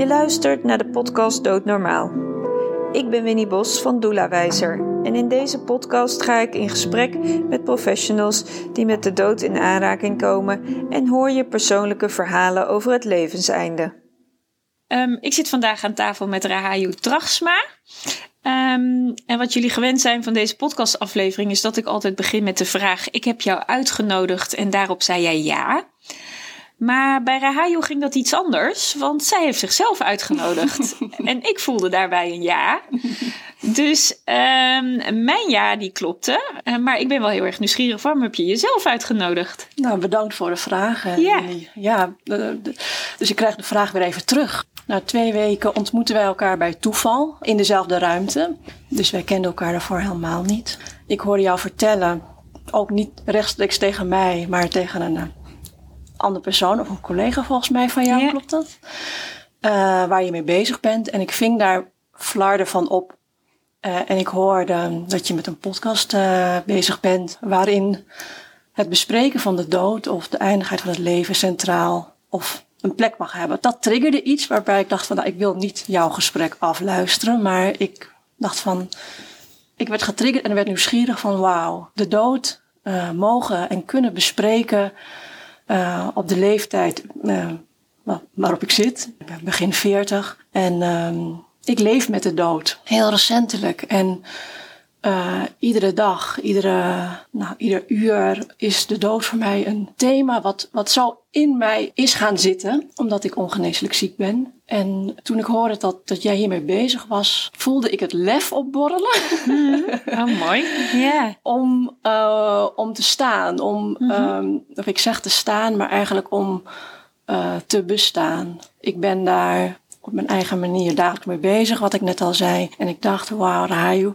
Je luistert naar de podcast Doodnormaal. Ik ben Winnie Bos van Doelawijzer en in deze podcast ga ik in gesprek met professionals die met de dood in aanraking komen en hoor je persoonlijke verhalen over het levenseinde. Um, ik zit vandaag aan tafel met Rahayu Trachsma. Um, en wat jullie gewend zijn van deze podcastaflevering is dat ik altijd begin met de vraag: Ik heb jou uitgenodigd en daarop zei jij ja. Maar bij Rahayu ging dat iets anders, want zij heeft zichzelf uitgenodigd. en ik voelde daarbij een ja. Dus um, mijn ja, die klopte. Uh, maar ik ben wel heel erg nieuwsgierig. Waarom heb je jezelf uitgenodigd? Nou, bedankt voor de vraag. Ja. ja dus ik krijg de vraag weer even terug. Na twee weken ontmoeten wij elkaar bij toeval in dezelfde ruimte. Dus wij kenden elkaar daarvoor helemaal niet. Ik hoorde jou vertellen, ook niet rechtstreeks tegen mij, maar tegen een andere persoon of een collega volgens mij van jou, klopt dat? Uh, waar je mee bezig bent. En ik ving daar flarden van op. Uh, en ik hoorde dat je met een podcast uh, bezig bent waarin het bespreken van de dood of de eindigheid van het leven centraal of een plek mag hebben. Dat triggerde iets waarbij ik dacht van nou, ik wil niet jouw gesprek afluisteren, maar ik dacht van ik werd getriggerd en werd nieuwsgierig van wauw, de dood mogen en kunnen bespreken uh, op de leeftijd uh, waarop ik zit. Ik ben begin 40 en um, ik leef met de dood. Heel recentelijk. En uh, iedere dag, iedere, nou, ieder uur is de dood voor mij een thema wat, wat zo in mij is gaan zitten, omdat ik ongeneeslijk ziek ben. En toen ik hoorde dat, dat jij hiermee bezig was, voelde ik het lef opborrelen. Mm, oh, mooi. Ja. om, uh, om te staan. Om, mm -hmm. um, of ik zeg te staan, maar eigenlijk om uh, te bestaan. Ik ben daar op mijn eigen manier dagelijks mee bezig, wat ik net al zei. En ik dacht, wauw, Rahayu,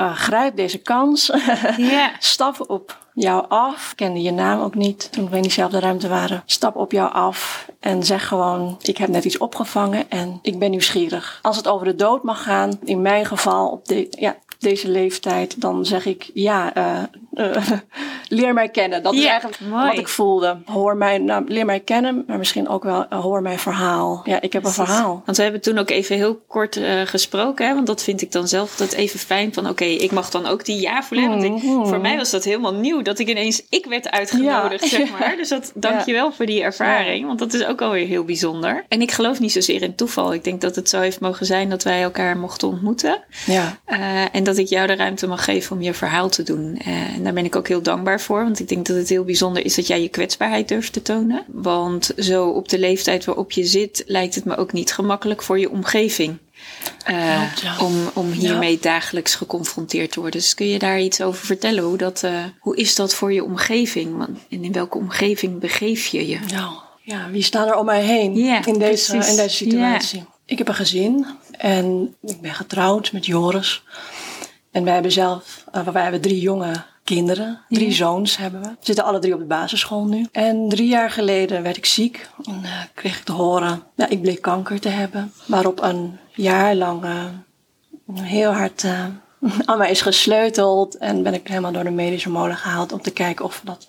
uh, grijp deze kans. yeah. Stap op jou af. Kende je naam ook niet toen we in diezelfde ruimte waren. Stap op jou af en zeg gewoon: Ik heb net iets opgevangen en ik ben nieuwsgierig. Als het over de dood mag gaan, in mijn geval op de, ja, deze leeftijd, dan zeg ik ja, uh, uh, leer mij kennen. Dat is eigenlijk mooi. wat ik voelde. Hoor mij, nou, leer mij kennen, maar misschien ook wel uh, hoor mijn verhaal. Ja, ik heb een verhaal. Want we hebben toen ook even heel kort gesproken, hè, want dat vind ik dan zelf dat even fijn van oké, okay, ik mag dan ook die ja voelen. Want ik, mm-hmm. voor mij was dat helemaal nieuw dat ik ineens, ik werd uitgenodigd, ja. zeg maar. Dus dat, dank je wel voor die ervaring, want dat is ook alweer heel bijzonder. En ik geloof niet zozeer in toeval. Ik denk dat het zo heeft mogen zijn dat wij elkaar mochten ontmoeten. Ja. en dat ik jou de ruimte mag geven om je verhaal te doen. En daar ben ik ook heel dankbaar voor, want ik denk dat het heel bijzonder is dat jij je kwetsbaarheid durft te tonen. Want zo op de leeftijd waarop je zit, lijkt het me ook niet gemakkelijk voor je omgeving. Uh, ja. om, om hiermee ja. dagelijks geconfronteerd te worden. Dus kun je daar iets over vertellen? Hoe, dat, uh, hoe is dat voor je omgeving? En in welke omgeving begeef je je? Nou, ja, wie staan er om mij heen yeah, in, deze, in deze situatie? Yeah. Ik heb een gezin en ik ben getrouwd met Joris. En wij hebben zelf, uh, wij hebben drie jonge kinderen. Drie ja. zoons hebben we. We zitten alle drie op de basisschool nu. En drie jaar geleden werd ik ziek. En uh, kreeg ik te horen, ja, ik bleek kanker te hebben. Waarop een jaar lang uh, heel hard uh, aan mij is gesleuteld. En ben ik helemaal door de medische molen gehaald om te kijken of we dat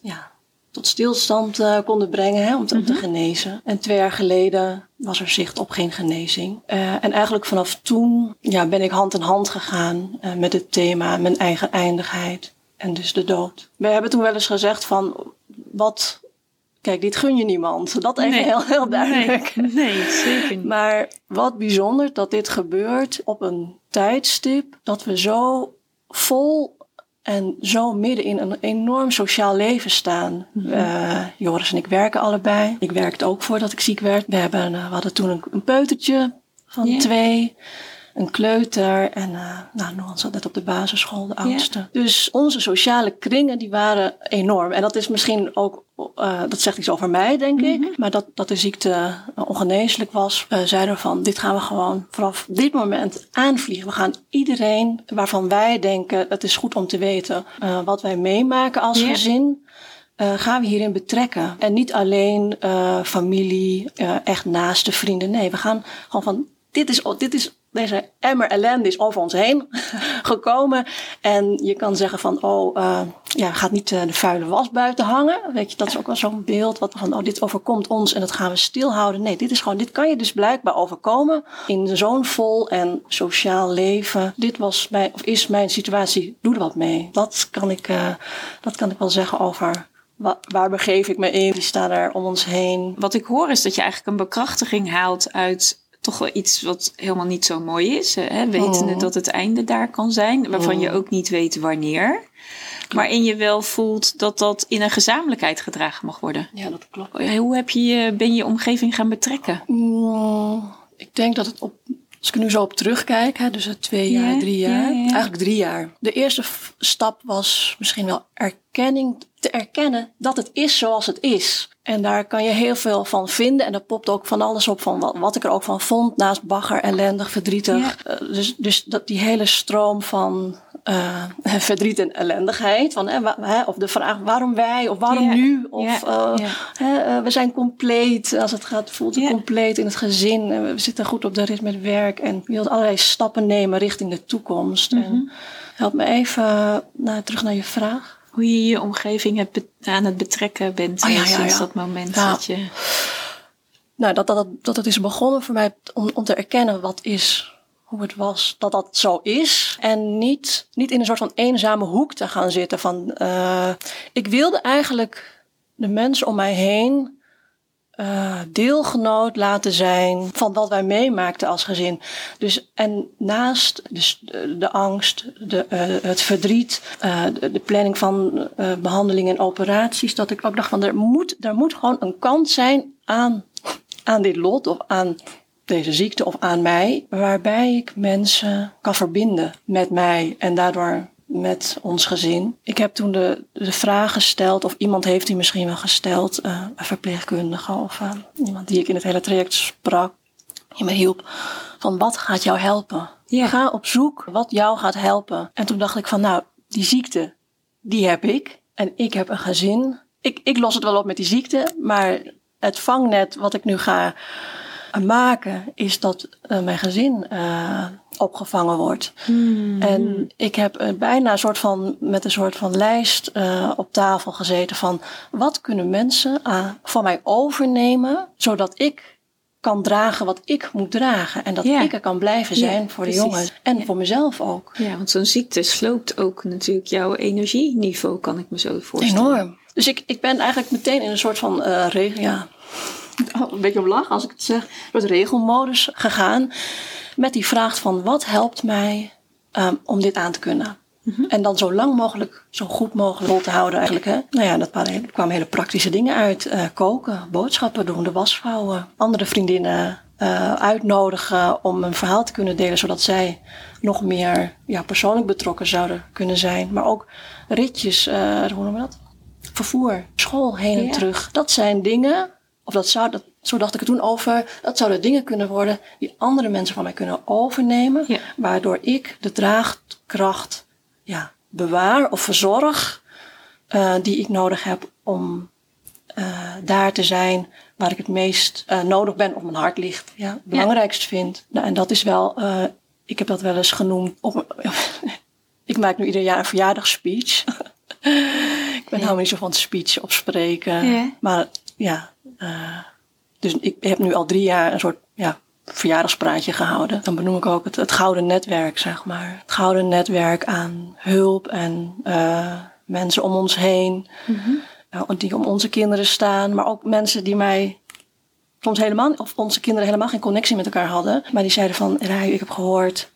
ja, tot stilstand uh, konden brengen hè, om, te, mm -hmm. te, genezen. En twee jaar geleden was er zicht op geen genezing. Uh, en eigenlijk vanaf toen ja, ben ik hand in hand gegaan uh, met het thema mijn eigen eindigheid en dus de dood. We hebben toen wel eens gezegd van wat. Kijk, dit gun je niemand. Dat even nee. heel, heel duidelijk. Nee, nee, zeker niet. Maar wat bijzonder dat dit gebeurt op een tijdstip dat we zo vol en zo midden in een enorm sociaal leven staan. Mm -hmm. uh, Joris en ik werken allebei. Ik werkte ook voordat ik ziek werd. We, hebben, uh, we hadden toen een, een peutertje van yeah. twee. Een kleuter en uh, nou, Noan zat net op de basisschool, de oudste. Dus onze sociale kringen die waren enorm. En dat is misschien ook, uh, dat zegt iets over mij, denk mm -hmm. ik. Maar dat, dat de ziekte uh, ongeneeslijk was, uh, zeiden we van, dit gaan we gewoon vanaf dit moment aanvliegen. We gaan iedereen waarvan wij denken, het is goed om te weten wat wij meemaken als yeah. gezin. Uh, gaan we hierin betrekken. En niet alleen uh, familie, uh, echt naaste vrienden. Nee, we gaan gewoon van, dit is, dit is deze emmer ellende is over ons heen gekomen. En je kan zeggen van, oh, uh, ja, gaat niet uh, de vuile was buiten hangen. Weet je, dat is ook wel zo'n beeld wat van, oh, dit overkomt ons en dat gaan we stilhouden. Nee, dit is gewoon, dit kan je dus blijkbaar overkomen in zo'n vol en sociaal leven. Dit was mijn, of is mijn situatie, doe er wat mee. Dat kan ik, uh, dat kan ik wel zeggen over waar begeef ik me in? Die staan er om ons heen. Wat ik hoor is dat je eigenlijk een bekrachtiging haalt uit toch wel iets wat helemaal niet zo mooi is. Hè? Wetende oh. dat het einde daar kan zijn, waarvan je oh. ook niet weet wanneer. Waarin je wel voelt dat dat in een gezamenlijkheid gedragen mag worden. Ja, dat klopt. Hoe heb je, ben je je omgeving gaan betrekken? Mm, ik denk dat het op als ik nu zo op terugkijk, hè, dus twee jaar, drie jaar, eigenlijk drie jaar. De eerste stap was misschien wel erkenning, te erkennen dat het is zoals het is. En daar kan je heel veel van vinden. En er popt ook van alles op van wat, wat ik er ook van vond. Naast bagger, ellendig, verdrietig. Uh, dus, dus dat die hele stroom van uh, verdriet en ellendigheid. Van, hè, of de vraag waarom wij of waarom nu? Of uh, hè, we zijn compleet als het gaat, voelt het compleet in het gezin. we zitten goed op de rit met werk. En je wilt allerlei stappen nemen richting de toekomst. En mhm. help me even nou, terug naar je vraag hoe je je omgeving hebt aan het betrekken bent oh, ja, sinds dat moment dat je... Nou, dat, dat, dat het is begonnen voor mij om, om te erkennen wat is, hoe het was, dat dat zo is. En niet, niet in een soort van eenzame hoek te gaan zitten van... Uh, ik wilde eigenlijk de mensen om mij heen uh, deelgenoot laten zijn van wat wij meemaakten als gezin. Dus en naast dus de, angst, de, uh, het verdriet, de, de, planning van behandelingen en operaties, dat ik ook dacht van er moet, er moet gewoon een kant zijn aan, aan dit lot of aan deze ziekte of aan mij, waarbij ik mensen kan verbinden met mij en daardoor met ons gezin. Ik heb toen de, de vraag gesteld, of iemand heeft die misschien wel gesteld, uh, een verpleegkundige of uh, iemand die ik in het hele traject sprak, die me hielp, van wat gaat jou helpen? Ja. Ga op zoek wat jou gaat helpen. En toen dacht ik van, nou, die ziekte, die heb ik. En ik heb een gezin. Ik, ik los het wel op met die ziekte, maar het vangnet wat ik nu ga maken, is dat uh, mijn gezin uh, opgevangen wordt. Hmm. En ik heb bijna een soort van, met een soort van lijst op tafel gezeten van wat kunnen mensen van mij overnemen, zodat ik kan dragen wat ik moet dragen. En dat ik er kan blijven zijn voor de jongens. En voor mezelf ook. Ja, want zo'n ziekte sloopt ook natuurlijk jouw energieniveau, kan ik me zo voorstellen. Enorm. Dus ik, ik ben eigenlijk meteen in een soort van uh, ja, een beetje om lachen als ik het zeg, door regelmodus gegaan. Met die vraag van wat helpt mij um, om dit aan te kunnen. Mhm. En dan zo lang mogelijk, zo goed mogelijk vol te houden eigenlijk. Hè? Nou ja, dat kwamen hele praktische dingen uit. Uh, koken, boodschappen doen, de wasvrouwen. Andere vriendinnen uh, uitnodigen om een verhaal te kunnen delen. Zodat zij nog meer ja, persoonlijk betrokken zouden kunnen zijn. Maar ook ritjes, uh, hoe noemen we dat? Vervoer, school heen en terug. Dat zijn dingen of dat zou, dat, zo dacht ik er toen over, dat zouden dingen kunnen worden die andere mensen van mij kunnen overnemen. Waardoor ik de draagkracht ja, bewaar of verzorg uh, die ik nodig heb om uh, daar te zijn waar ik het meest uh, nodig ben of mijn hart ligt. Ja, het belangrijkst vind. Nou, en dat is wel, ik heb dat wel eens genoemd. Op, ik maak nu ieder jaar een verjaardagsspeech. ik ben ja. helemaal niet zo van speech opspreken. Maar ja, uh, dus ik heb nu al drie jaar een soort ja, verjaardagspraatje gehouden. Dan benoem ik ook het, het gouden netwerk, zeg maar. Het gouden netwerk aan hulp en uh, mensen om ons heen. Mm -hmm. uh, die om onze kinderen staan. Maar ook mensen die mij soms helemaal, of onze kinderen helemaal geen connectie met elkaar hadden. Maar die zeiden van, Rij, ik heb gehoord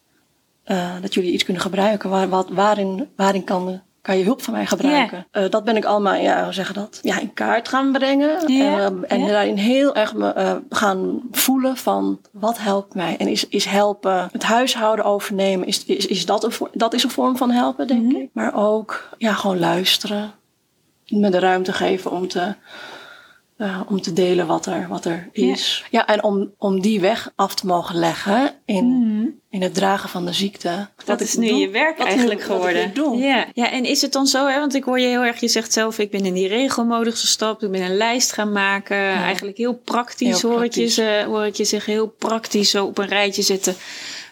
uh, dat jullie iets kunnen gebruiken. Waar, wat, waarin, waarin kan kan je hulp van mij gebruiken? Yeah. Uh, dat ben ik allemaal, ja, hoe zeggen dat? Ja, in kaart gaan brengen. Yeah. En, uh, en yeah. daarin heel erg me, uh, gaan voelen van wat helpt mij? En is, is helpen, het huishouden overnemen, is, is, is dat, een, dat is een vorm van helpen, denk mm -hmm. ik. Maar ook, ja, gewoon luisteren. Me de ruimte geven om te uh, om te delen wat er, wat er is. Ja, ja en om, om die weg af te mogen leggen in, mm. in het dragen van de ziekte. Dat is nu doe, je werk eigenlijk geworden. Ja. ja, en is het dan zo, hè? want ik hoor je heel erg, je zegt zelf, ik ben in die regelmodus gestapt, ik ben een lijst gaan maken. Ja. Eigenlijk heel praktisch, heel hoor, praktisch. Ik je, hoor ik je zeggen, heel praktisch zo op een rijtje zetten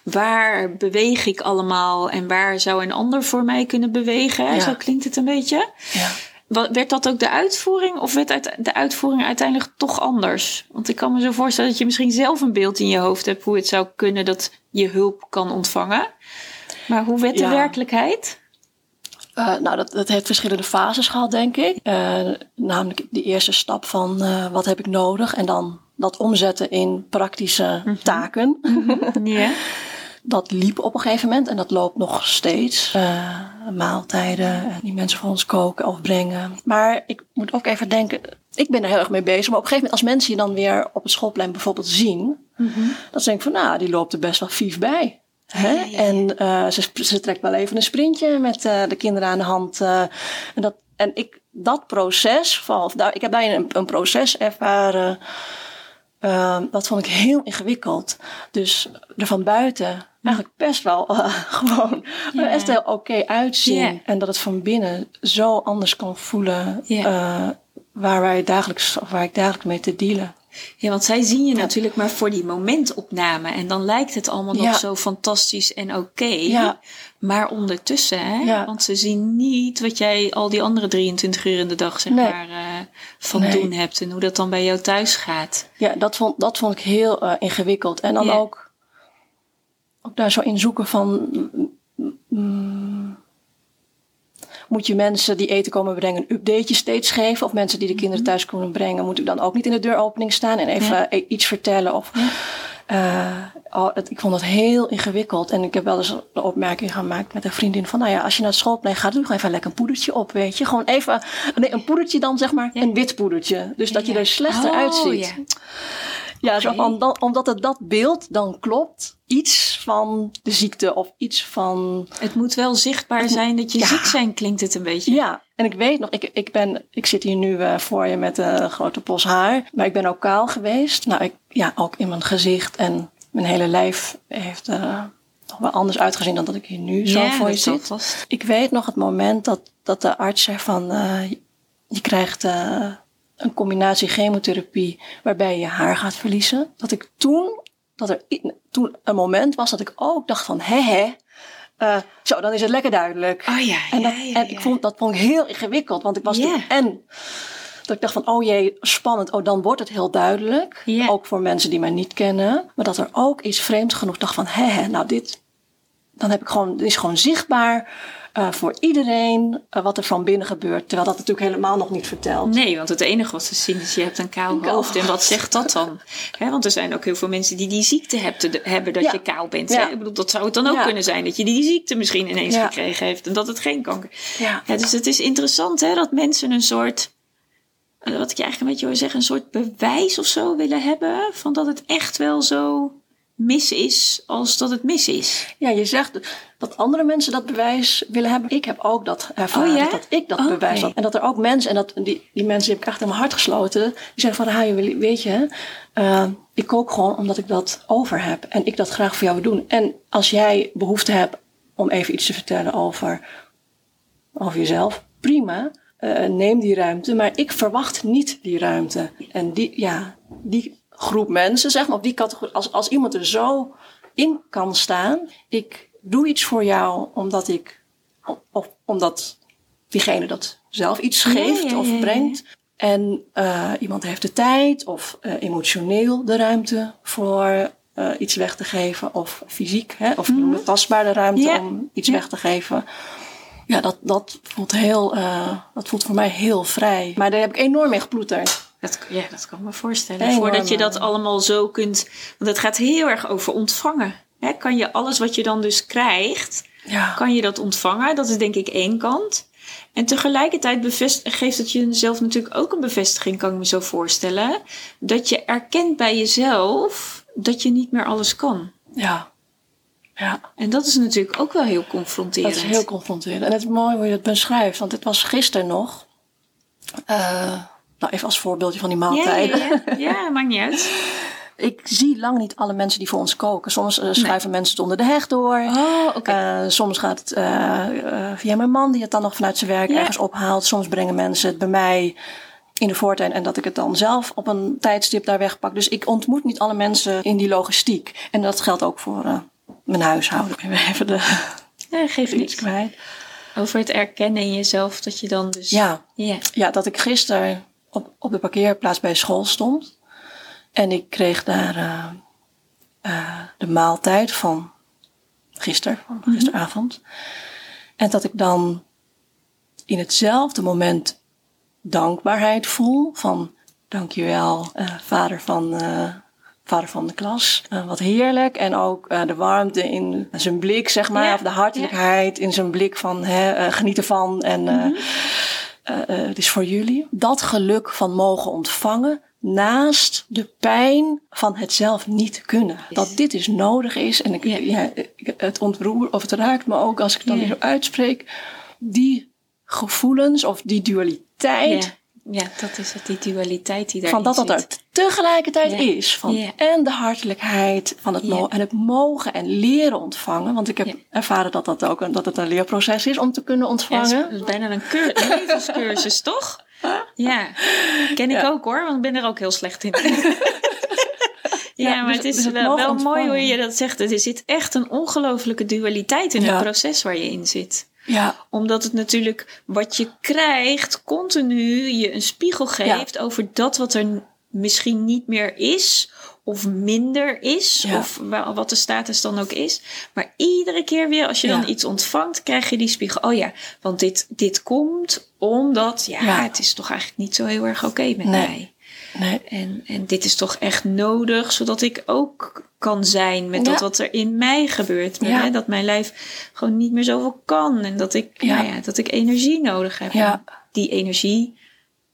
waar beweeg ik allemaal en waar zou een ander voor mij kunnen bewegen? Zo klinkt het een beetje. Ja. Werd dat ook de uitvoering of werd de uitvoering uiteindelijk toch anders? Want ik kan me zo voorstellen dat je misschien zelf een beeld in je hoofd hebt hoe het zou kunnen dat je hulp kan ontvangen. Maar hoe werd de werkelijkheid? Uh, nou, dat, dat heeft verschillende fases gehad, denk ik. Uh, namelijk die eerste stap van uh, wat heb ik nodig en dan dat omzetten in praktische mm -hmm. taken. Mm -hmm. dat liep op een gegeven moment en dat loopt nog steeds. Uh, maaltijden, die mensen voor ons koken of brengen. Maar ik moet ook even denken, ik ben er heel erg mee bezig. Maar op een gegeven moment als mensen je dan weer op het schoolplein bijvoorbeeld zien. Mm -hmm. Dan denk ik van nou, die loopt er best wel vief bij. Hè? Ja, ja, ja. En uh, ze, ze trekt wel even een sprintje met uh, de kinderen aan de hand. En, dat, en ik, dat proces, van, daar, ik heb daar een, een proces ervaren. Dat vond ik heel ingewikkeld. Dus er van buiten eigenlijk best wel uh, gewoon yeah. best heel oké okay uitzien. Yeah. En dat het van binnen zo anders kan voelen yeah. uh, waar, wij dagelijks, waar ik dagelijks mee te dealen. Ja, want zij zien je ja. natuurlijk maar voor die momentopname. En dan lijkt het allemaal ja. nog zo fantastisch en oké. Okay. Ja. Maar ondertussen, hè? Want ze zien niet wat jij al die andere 23 uur in de dag, zeg nee. maar, uh, van nee. doen hebt. En hoe dat dan bij jou thuis gaat. Ja, dat vond, dat vond ik heel uh, ingewikkeld. En dan ook, ook daar zo in zoeken van... Mm, moet je mensen die eten komen brengen een updateje steeds geven? Of mensen die de kinderen thuis komen brengen, moet ik dan ook niet in de deuropening staan en even ja. iets vertellen? Of, uh, oh, het, ik vond dat heel ingewikkeld. En ik heb wel eens een opmerking gemaakt met een vriendin van, nou ja, als je naar het schoolplein gaat, doe gewoon even lekker een poedertje op, weet je. Gewoon even, nee, een poedertje dan zeg maar, ja. een wit poedertje. Dus dat je er slechter oh, uitziet. Ja, zo van, omdat het dat beeld dan klopt, iets van de ziekte of iets van. Het moet wel zichtbaar zijn dat je ja. ziek zijn, klinkt het een beetje. Ja, en ik weet nog, ik, ik, ben, ik zit hier nu uh, voor je met een grote bos haar, maar ik ben ook kaal geweest. Nou, ik, ja, ook in mijn gezicht en mijn hele lijf heeft. Uh, nog wel anders uitgezien dan dat ik hier nu zo ja, voor je zit. Vast. Ik weet nog het moment dat, dat de arts zei van uh, je krijgt een combinatie chemotherapie waarbij je haar gaat verliezen. Dat ik toen, dat er toen een moment was dat ik ook dacht van, hè hè, uh, zo, dan is het lekker duidelijk. Oh ja, en dat, ja, en ik vond, dat vond ik heel ingewikkeld, want ik was toen en dat ik dacht van, oh jee, spannend, oh dan wordt het heel duidelijk. Ook voor mensen die mij niet kennen. Maar dat er ook iets vreemd genoeg dacht van, hè hè, nou dit, dan heb ik gewoon, het is gewoon zichtbaar uh, voor iedereen uh, wat er van binnen gebeurt. Terwijl dat natuurlijk helemaal nog niet vertelt. Nee, want het enige wat ze zien is je hebt een kaal hoofd. En wat zegt dat dan? He, want er zijn ook heel veel mensen die die ziekte hebt, hebben dat ja. je kaal bent. Ja. Ik bedoel, dat zou het dan ook ja. kunnen zijn. Dat je die ziekte misschien ineens gekregen heeft. En dat het geen kanker ja. dus het is interessant hè, dat mensen een soort... Eh, wat ik je eigenlijk een beetje hoor zeggen, een soort bewijs of zo willen hebben. Van dat het echt wel zo mis is als dat het mis is. Ja, je zegt dat andere mensen dat bewijs willen hebben. Ik heb ook dat ervaren, oh, ja? dat ik dat oh, bewijs had. En dat er ook mensen, en dat, die, die mensen heb ik echt in mijn hart gesloten, die zeggen van, weet je, uh, ik kook gewoon omdat ik dat over heb. En ik dat graag voor jou wil doen. En als jij behoefte hebt om even iets te vertellen over, over jezelf, prima. Uh, neem die ruimte, maar ik verwacht niet die ruimte. En die, ja, die groep mensen, zeg maar, op die categorie, als, als iemand er zo in kan staan, ik doe iets voor jou omdat ik, of omdat diegene dat zelf iets geeft ja, ja, ja, of brengt. En uh, iemand heeft de tijd of uh, emotioneel de ruimte voor uh, iets weg te geven. Of fysiek, hè, of mm -hmm. tastbaar de ruimte om iets weg te geven. Ja, dat, dat voelt heel, dat voelt voor mij heel vrij. Maar daar heb ik enorm mee geploeterd. Dat, ja, dat kan ik me voorstellen. Voordat je dat allemaal zo kunt. Want het gaat heel erg over ontvangen. Hè? Kan je alles wat je dan dus krijgt, ja. kan je dat ontvangen? Dat is denk ik één kant. En tegelijkertijd bevest, geeft het jezelf natuurlijk ook een bevestiging, kan ik me zo voorstellen. Dat je erkent bij jezelf dat je niet meer alles kan. Ja. Ja. En dat is natuurlijk ook wel heel confronterend. Dat is heel confronterend. En het is mooi hoe je het beschrijft, want het was gisteren nog. Uh, nou, even als voorbeeldje van die maaltijden. Ja, ja, ja. maakt niet uit. Ik zie lang niet alle mensen die voor ons koken. Soms uh, schuiven nee. mensen het onder de heg door. Oh, okay. uh, soms gaat het uh, via mijn man die het dan nog vanuit zijn werk ergens ophaalt. Soms brengen mensen het bij mij in de voortuin en dat ik het dan zelf op een tijdstip daar wegpak. Dus ik ontmoet niet alle mensen in die logistiek. En dat geldt ook voor mijn huishouden. Ik ben even de ja, geef iets kwijt. Over het erkennen in jezelf dat je dan dus... Ja, ja. ja dat ik gisteren op, op de parkeerplaats bij school stond. En ik kreeg daar uh, uh, de maaltijd van gisteren, van mhm. gisteravond. En dat ik dan in hetzelfde moment dankbaarheid voel van dankjewel uh, vader van, vader van de klas. Wat heerlijk. En ook de warmte in zijn blik, zeg maar. Of de hartelijkheid in zijn blik van hè, geniet ervan en mm het is voor jullie. Dat geluk van mogen ontvangen naast de pijn van het zelf niet kunnen. Dat dit is dus nodig is. En ik, ja. het ontroer of het raakt me ook als ik het dan weer zo uitspreek. Die gevoelens of die dualiteit. Ja, dat is het, die dualiteit die daar Van dat dat er tegelijkertijd is. Van En de hartelijkheid van het, en het mogen en leren ontvangen. Want ik heb ervaren dat, dat, ook een, dat het een leerproces is om te kunnen ontvangen. het is bijna een levenscursus, toch? Ja, ken ik ook hoor, want ik ben er ook heel slecht in. Ja, maar dus het is dus wel, wel mooi hoe je dat zegt. Er zit echt een ongelofelijke dualiteit in het proces waar je in zit. Ja. Omdat het natuurlijk wat je krijgt continu je een spiegel geeft over dat wat er misschien niet meer is of minder is, of wat de status dan ook is. Maar iedere keer weer als je dan iets ontvangt, krijg je die spiegel. Oh ja, want dit, dit komt omdat, ja, het is toch eigenlijk niet zo heel erg oké met mij. Nee. En, en dit is toch echt nodig, zodat ik ook kan zijn met dat wat er in mij gebeurt. Hè? Dat mijn lijf gewoon niet meer zoveel kan. En dat ik, ja. Nou ja, dat ik energie nodig heb. Die energie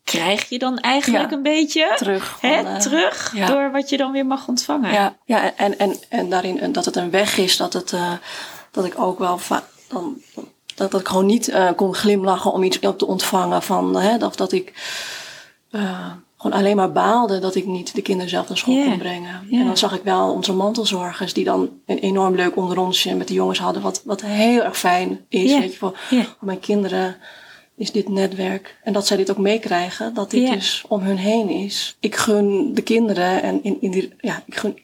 krijg je dan eigenlijk een beetje terug, hè, eh, terug door wat je dan weer mag ontvangen. Ja, ja en, en, en daarin dat het een weg is, dat, het, uh, dat ik ook wel dan, dat, dat ik gewoon niet uh, kon glimlachen om iets op te ontvangen van hè, dat, dat ik gewoon alleen maar baalde dat ik niet de kinderen zelf naar school kon brengen. En dan zag ik wel onze mantelzorgers die dan een enorm leuk onderrondje met de jongens hadden, wat, wat heel erg fijn is. Weet je, voor, voor mijn kinderen is dit netwerk. En dat zij dit ook meekrijgen, dat dit dus om hun heen is. Ik gun de kinderen en in, in die, ja, ik gun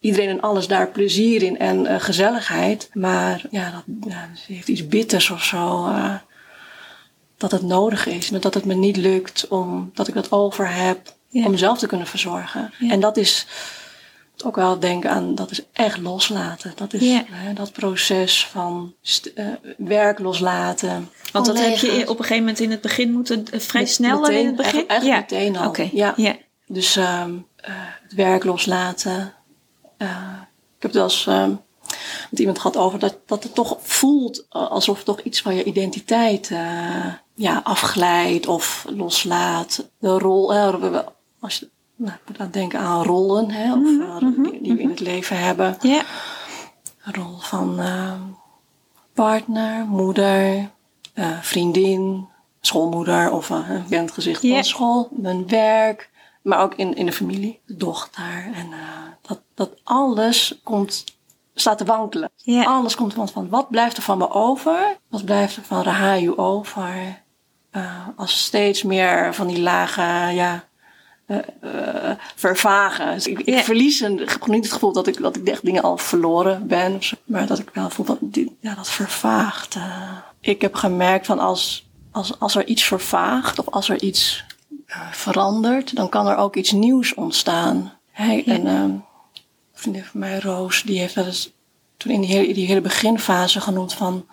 iedereen en alles daar plezier in en uh, gezelligheid. Maar ja, dat, ja, heeft iets bitters of zo. Uh, dat het nodig is. Dat het me niet lukt om dat ik dat over heb om mezelf te kunnen verzorgen. En dat is ook wel denken aan, dat is echt loslaten. Dat is hè, dat proces van uh, werk loslaten. Want dat heb je op een gegeven moment in het begin moeten, uh, vrij snel meteen, in het begin? Eigenlijk, meteen al. Okay. Ja. ja. Dus um, uh, het werk loslaten. ik heb het wel eens met iemand gehad over dat, dat het toch voelt alsof toch iets van je identiteit ja, afglijdt of loslaat. De rol, als je nou, ik moet aan denken aan rollen, hè, of, mhm, mhm, die, die, we in het leven hebben. Ja. Rol van uh, partner, moeder, uh, vriendin, schoolmoeder of uh, een bekend gezicht van school, mijn werk, maar ook in, in de familie, de dochter. En dat, dat alles komt, staat te wankelen. Alles komt van, van wat blijft er van me over? Wat blijft er van Rahayu over? als steeds meer van die lage, ja, uh, vervagen. Dus ik, ik verlies een, ik heb niet het gevoel dat ik, dat ik echt dingen al verloren ben. Maar dat ik wel voel dat ja, dat vervaagt. Ik heb gemerkt van als, als, als er iets vervaagt of als er iets verandert, dan kan er ook iets nieuws ontstaan. Hey, En een vriendin van mij, Roos, die heeft dat eens toen in die hele, die hele beginfase genoemd van...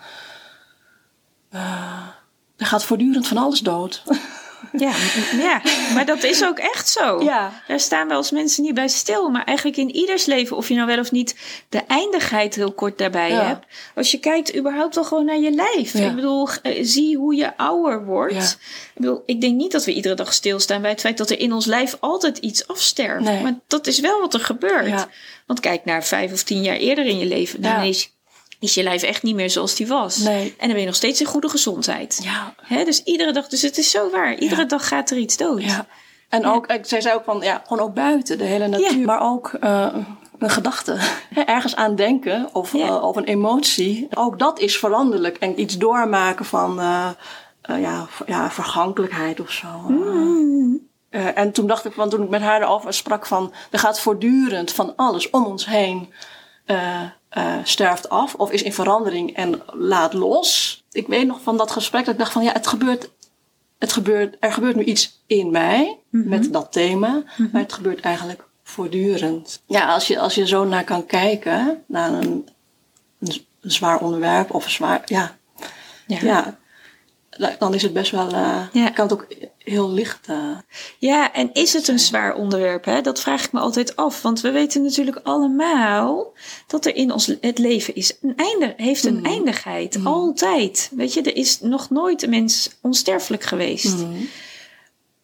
er gaat voortdurend van alles dood. Ja, ja, maar dat is ook echt zo. Ja. Daar staan we als mensen niet bij stil. Maar eigenlijk in ieders leven, of je nou wel of niet de eindigheid heel kort daarbij hebt. Als je kijkt überhaupt al gewoon naar je lijf. Ik bedoel, eh, zie hoe je ouder wordt. Ik bedoel, ik denk niet dat we iedere dag stilstaan bij het feit dat er in ons lijf altijd iets afsterft. Maar dat is wel wat er gebeurt. Want kijk naar vijf of tien jaar eerder in je leven. Dan is is je lijf echt niet meer zoals die was. Nee. En dan ben je nog steeds in goede gezondheid. Ja. Hè? Dus iedere dag, dus het is zo waar. Iedere dag gaat er iets dood. Ja. En ook, zij zei ook van, ja, gewoon ook buiten, de hele natuur. Maar ook uh, een gedachte. Ergens aan denken of, uh, of een emotie. Ook dat is veranderlijk. En iets doormaken van, uh, ja, ja, vergankelijkheid of zo. Mm. en toen dacht ik, want toen ik met haar erover sprak van, er gaat voortdurend van alles om ons heen uh, sterft af of is in verandering en laat los. Ik weet nog van dat gesprek dat ik dacht van ja, het gebeurt, het gebeurt, er gebeurt nu iets in mij Mhm. met dat thema, maar het gebeurt eigenlijk voortdurend. Ja, als je, als je zo naar kan kijken, naar een, een, zwaar onderwerp of een zwaar, ja, Ja. Dan is het best wel, eh Ja. kan het ook heel licht. eh, Ja, en is het een zwaar onderwerp? Hè? Dat vraag ik me altijd af. Want we weten natuurlijk allemaal dat er in ons het leven is een einde, heeft een eindigheid. Altijd. Weet je, er is nog nooit een mens onsterfelijk geweest.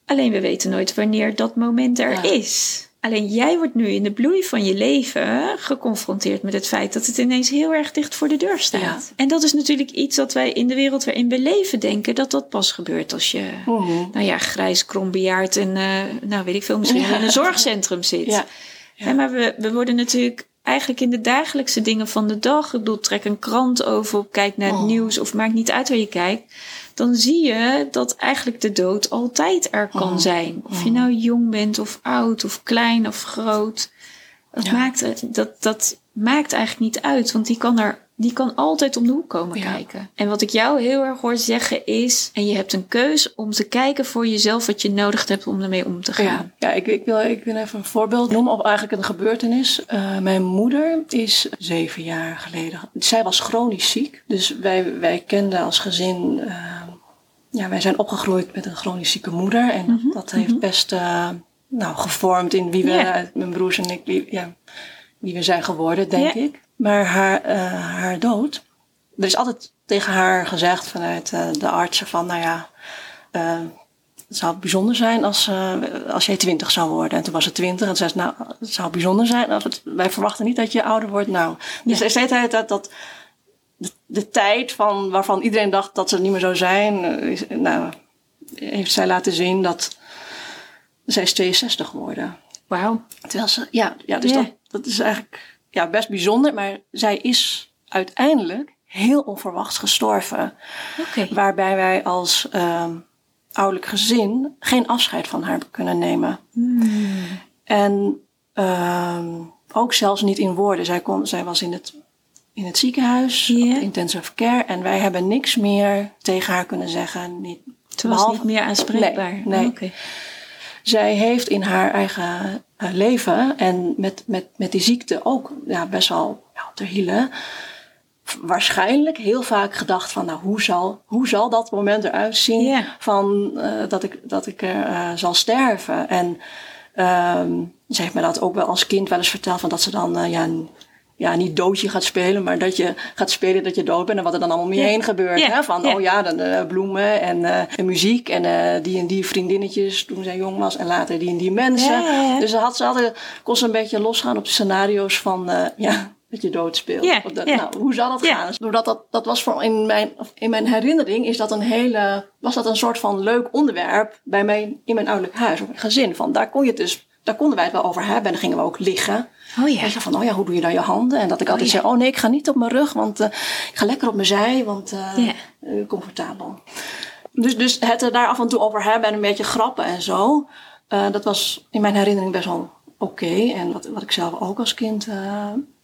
Alleen we weten nooit wanneer dat moment er Ja. is. Alleen jij wordt nu in de bloei van je leven geconfronteerd met het feit dat het ineens heel erg dicht voor de deur staat. Ja. En dat is natuurlijk iets dat wij in de wereld waarin we leven denken dat dat pas gebeurt als je, Mhm. nou ja, grijs, krombejaard en, eh, nou weet ik veel, misschien in een zorgcentrum zit. Ja. Hè, maar we, we worden natuurlijk eigenlijk in de dagelijkse dingen van de dag, ik bedoel, trek een krant over, kijk naar het Oh. nieuws of maakt niet uit waar je kijkt, dan zie je dat eigenlijk de dood altijd er kan Oh. zijn. Of je nou jong bent of oud of klein of groot. Dat, Ja. maakt, dat, dat maakt eigenlijk niet uit, want die kan, er, die kan altijd om de hoek komen Ja. kijken. En wat ik jou heel erg hoor zeggen is, en je hebt een keus om te kijken voor jezelf wat je nodig hebt om ermee om te gaan. Ja, ja ik, ik, wil, ik wil even een voorbeeld noemen op eigenlijk een gebeurtenis. Eh, mijn moeder is zeven jaar geleden. Zij was chronisch ziek. Dus wij, wij kenden als gezin. eh, ja, wij zijn opgegroeid met een chronisch zieke moeder. En dat heeft best eh, nou, gevormd in wie we, mijn broers en ik, wie, ja, wie we zijn geworden, denk ik. Maar haar, eh, haar dood. Er is altijd tegen haar gezegd vanuit eh, de artsen van, nou ja. het zou bijzonder zijn als, als jij twintig zou worden. En toen was het twintig. En zei ze, nou, het zou bijzonder zijn. Als het, wij verwachten niet dat je ouder wordt. Nou, dus er zei dat, dat de, tijd van, waarvan iedereen dacht dat ze niet meer zou zijn. eh, Is, nou, heeft zij laten zien dat zij is 62 geworden. Wauw. Terwijl ze, ja, ja dus. Dat, dat is eigenlijk ja, best bijzonder. Maar zij is uiteindelijk heel onverwachts gestorven. Waarbij wij als ehm ouderlijk gezin geen afscheid van haar kunnen nemen. En ehm, ook zelfs niet in woorden. Zij, kon, zij was in het, in het ziekenhuis, op de intensive care. En wij hebben niks meer tegen haar kunnen zeggen. Niet, Ze was behalve- niet meer aanspreekbaar. Nee, nee. Oké. Zij heeft in haar eigen eh, leven en met, met, met die ziekte ook ja, best wel ja, te hielen. Waarschijnlijk heel vaak gedacht van, nou, hoe zal, hoe zal dat moment eruit zien van eh, dat ik, dat ik er eh, zal sterven. En ehm, ze heeft me dat ook wel als kind wel eens verteld, van dat ze dan ja, ja, niet doodje gaat spelen, maar dat je gaat spelen dat je dood bent en wat er dan allemaal om je Ja. heen gebeurt. Ja. Hè? Van, Ja. oh ja, dan eh, bloemen en, eh, en muziek en eh, die en die vriendinnetjes toen zij jong was en later die en die mensen. Dus had ze altijd, kon ze een beetje losgaan op de scenario's van, ja, dat je dood speelt. Ja, Of dat-. Nou, hoe zal dat gaan? Dus doordat dat, dat was voor in mijn, in mijn herinnering is dat een hele, was dat een soort van leuk onderwerp bij mijn, in mijn ouderlijk huis, of mijn gezin. Van, daar kon je het dus, daar konden wij het wel over hebben en dan gingen we ook liggen. Oh ja. Je, van, oh ja, hoe doe je dan je handen? En dat ik altijd ja. zei, oh nee, ik ga niet op mijn rug, want eh, ik ga lekker op mijn zij, want eh, eh, comfortabel. Dus, dus het er daar af en toe over hebben en een beetje grappen en zo, dat was in mijn herinnering best wel oké. En wat, wat ik zelf ook als kind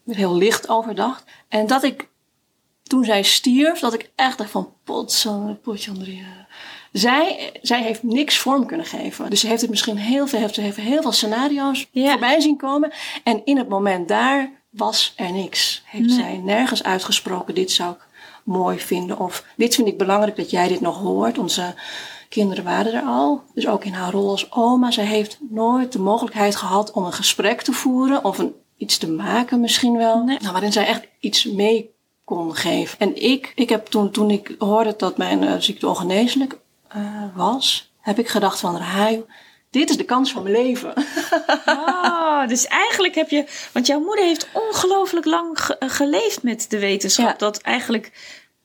heel licht over dacht. En dat ik, toen zij stierf, dat ik echt dacht van, potje je... Zij, zij heeft niks vorm kunnen geven. Dus ze heeft het misschien heel veel, heeft, ze heeft heel veel scenario's Ja. voorbij zien komen. En in het moment daar was er niks. Heeft Nee. zij nergens uitgesproken, dit zou ik mooi vinden. Of dit vind ik belangrijk dat jij dit nog hoort. Onze kinderen waren er al. Dus ook in haar rol als oma. Zij heeft nooit de mogelijkheid gehad om een gesprek te voeren. Of een, iets te maken misschien wel. Nee. Nou, waarin zij echt iets mee kon geven. En ik, ik heb toen, toen ik hoorde dat mijn eh, ziekte ongeneeslijk eh, was, heb ik gedacht van, Rahai, dit is de kans van mijn leven. Oh, dus eigenlijk heb je... Want jouw moeder heeft ongelooflijk lang ge- geleefd met de wetenschap. Ja. Dat eigenlijk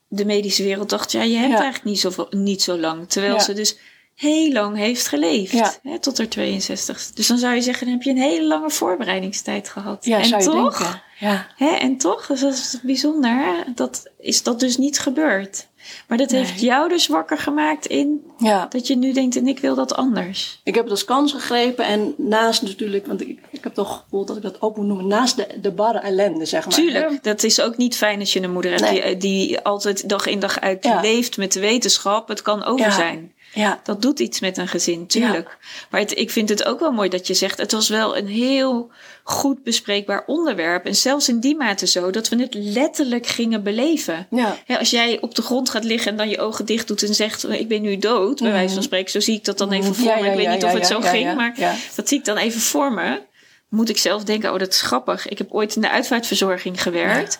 de medische wereld dacht... Ja, je hebt Ja. eigenlijk niet zo, niet zo lang. Terwijl Ja. ze dus heel lang heeft geleefd. Hè, tot haar 62. Dus dan zou je zeggen... Dan heb je een hele lange voorbereidingstijd gehad. Ja, en zou je toch... denken. Ja. Hè, en toch, dus dat is bijzonder, hè, dat is dat dus niet gebeurd. Maar dat heeft jou dus wakker gemaakt in Ja. dat je nu denkt en ik wil dat anders. Ik heb het als kans gegrepen en naast natuurlijk, want ik, ik heb toch het gevoel dat ik dat ook moet noemen, naast de, de barre ellende, zeg maar. Tuurlijk, dat is ook niet fijn als je een moeder hebt Nee. die, die altijd dag in dag uit Ja. leeft met de wetenschap. Het kan over Ja. zijn. Ja, Dat doet iets met een gezin, tuurlijk. Maar het, ik vind het ook wel mooi dat je zegt, het was wel een heel goed bespreekbaar onderwerp. En zelfs in die mate zo dat we het letterlijk gingen beleven. ja, als jij op de grond gaat liggen en dan je ogen dicht doet en zegt: Ik ben nu dood, bij wijze van spreken, zo zie ik dat dan even voor Ja, me. ik weet niet of het zo ging, maar dat zie ik dan even voor me. Moet ik zelf denken: Oh, dat is grappig. Ik heb ooit in de uitvaartverzorging gewerkt.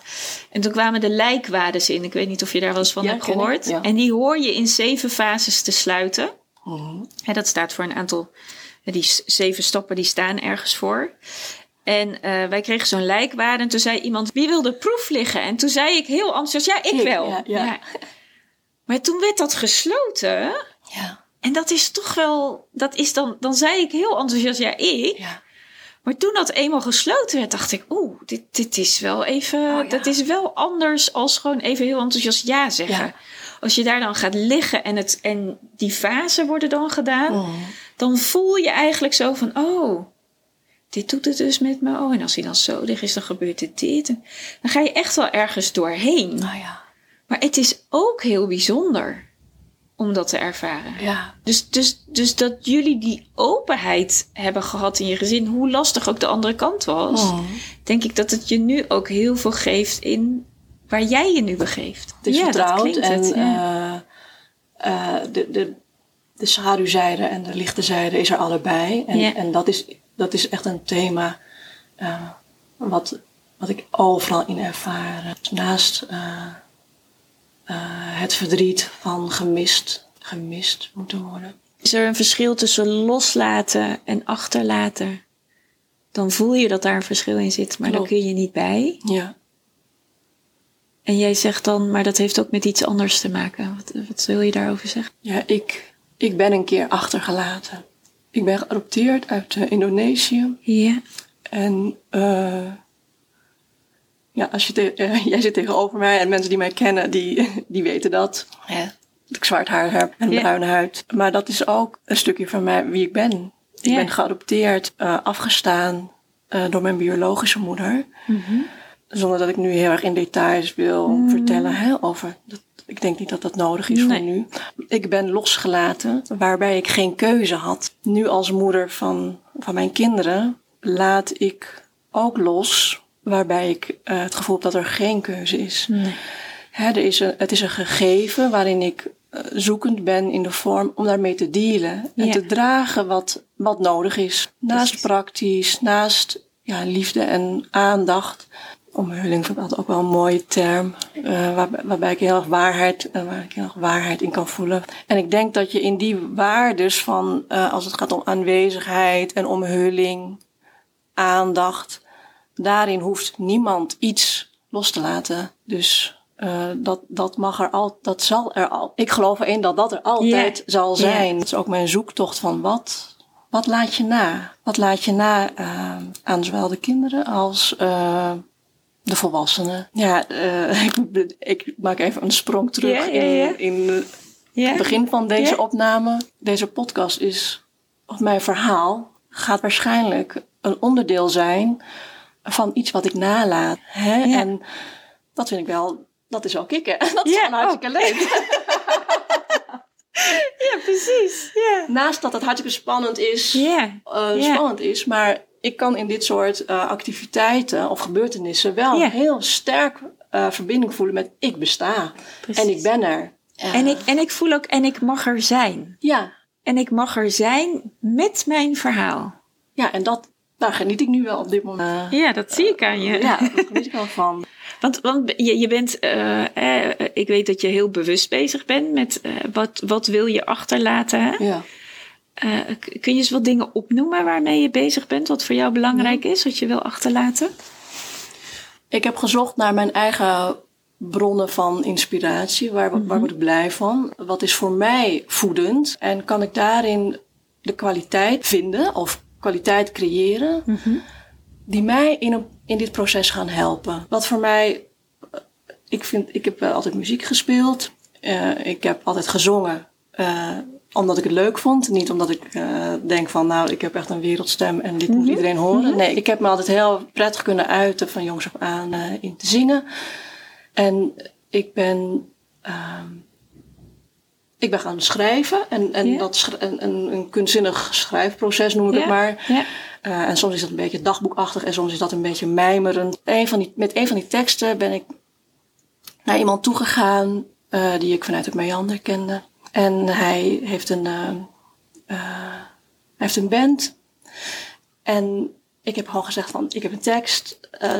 En toen kwamen de lijkwades in. Ik weet niet of je daar wel eens van Ja, hebt gehoord. ja. En die hoor je in zeven fases te sluiten. Mhm. En dat staat voor een aantal, die zeven stappen die staan ergens voor. En eh, wij kregen zo'n lijkwade en toen zei iemand, wie wil de proef liggen? En toen zei ik heel enthousiast, ja, ik, Ik, wel. ja, ja. Maar toen werd dat gesloten. ja, En dat is toch wel, dat is dan, dan zei ik heel enthousiast, ja, ik. ja. Maar toen dat eenmaal gesloten werd, dacht ik, oeh, dit, dit is wel even, Oh, ja. dat is wel anders als gewoon even heel enthousiast ja zeggen. Ja. Als je daar dan gaat liggen en, het, en die fasen worden dan gedaan, Mhm. dan voel je eigenlijk zo van, oh, dit doet het dus met me. Oh, en als hij dan zo ligt is, dan gebeurt het dit. En dan ga je echt wel ergens doorheen. Nou ja, Maar het is ook heel bijzonder om dat te ervaren. ja, Dus, dus, dus dat jullie die openheid hebben gehad in je gezin, hoe lastig ook de andere kant was, Mhm. denk ik dat het je nu ook heel veel geeft in waar jij je nu begeeft. Het is ja, dat vertrouwd en het. Ja. eh, eh, de, de, de schaduwzijde en de lichte zijde is er allebei. En, Ja. en dat, is, dat is echt een thema eh, wat, wat ik overal in ervaar. Naast het verdriet van gemist, gemist moeten worden. Is er een verschil tussen loslaten en achterlaten? Dan voel je dat daar een verschil in zit, maar Klopt. dan kun je niet bij. Ja. En jij zegt dan, maar dat heeft ook met iets anders te maken. Wat, wat wil je daarover zeggen? Ja, ik, ik ben een keer achtergelaten. Ik ben geadopteerd uit eh, Indonesië. Ja. En eh, ja, als je te- eh, jij zit tegenover mij en mensen die mij kennen, die, die weten dat. Dat ik zwart haar heb en Ja. bruine huid. Maar dat is ook een stukje van mij, wie ik ben. Ik Ja. ben geadopteerd, eh, afgestaan eh, door mijn biologische moeder. Mhm. Zonder dat ik nu heel erg in details wil vertellen hè, over. Dat, ik denk niet dat dat nodig is Nee. voor nu. Ik ben losgelaten, waarbij ik geen keuze had. Nu als moeder van, van mijn kinderen laat ik ook los, waarbij ik eh, het gevoel heb dat er geen keuze is. Hè, er is een, het is een gegeven waarin ik eh, zoekend ben in de vorm om daarmee te dealen. En te dragen wat, wat nodig is. Naast Precies. praktisch, naast ja, liefde en aandacht. Omhulling vind ik altijd ook wel een mooie term. eh, waar, waarbij ik heel erg waarheid, waar ik heel erg waarheid in kan voelen. En ik denk dat je in die waardes van, als het gaat om aanwezigheid en omhulling, aandacht, daarin hoeft niemand iets los te laten. Dus eh, dat, dat mag er al, dat zal er al. Ik geloof erin dat dat er altijd zal zijn. Het is ook mijn zoektocht van wat, wat laat je na? Wat laat je na eh, aan zowel de kinderen als eh, de volwassenen? Ja, ik, ik maak even een sprong terug in, in het begin van deze opname. Deze podcast is, of mijn verhaal, gaat waarschijnlijk een onderdeel zijn van iets wat ik nalaat. Hè? Ja. En dat vind ik wel, dat is ik hè. Dat is Ja, hartstikke leuk. Ja, precies. Ja. Naast dat het hartstikke spannend is, Ja. Ja. spannend is, maar ik kan in dit soort eh, activiteiten of gebeurtenissen wel heel sterk eh, verbinding voelen met ik besta. Precies. En ik ben er. En ik, en ik voel ook, en ik mag er zijn. Ja, En ik mag er zijn met mijn verhaal. ja, en dat, daar geniet ik nu wel op dit moment. Ja, dat zie ik aan je. Ja, daar geniet ik wel van. Want, want je, je bent, eh, eh, ik weet dat je heel bewust bezig bent met eh, wat, wat wil je achterlaten. Hè? Ja. Eh, kun je eens wat dingen opnoemen waarmee je bezig bent, wat voor jou belangrijk is, wat je wil achterlaten? Ik heb gezocht naar mijn eigen bronnen van inspiratie. Waar, waar word ik blij van? Wat is voor mij voedend? En kan ik daarin de kwaliteit vinden of kwaliteit creëren die mij in, een, in dit proces gaan helpen? Wat voor mij, eh, ik vind, ik heb wel altijd muziek gespeeld. ik heb altijd gezongen omdat ik het leuk vond. Niet omdat ik denk van nou, ik heb echt een wereldstem en dit moet mhm. iedereen horen. Mhm. Nee, ik heb me altijd heel prettig kunnen uiten van jongs af aan in te zingen. En ik ben ehm, ik ben gaan schrijven. En, en dat een, een, een, kunstzinnig schrijfproces noem ik het maar. Uh, en soms is dat een beetje dagboekachtig en soms is dat een beetje mijmerend. Een van die, met een van die teksten ben ik naar iemand toegegaan uh, die ik vanuit het Meander kende. En hij heeft een, uh, hij heeft een band. En ik heb gewoon gezegd van, ik heb een tekst. Uh,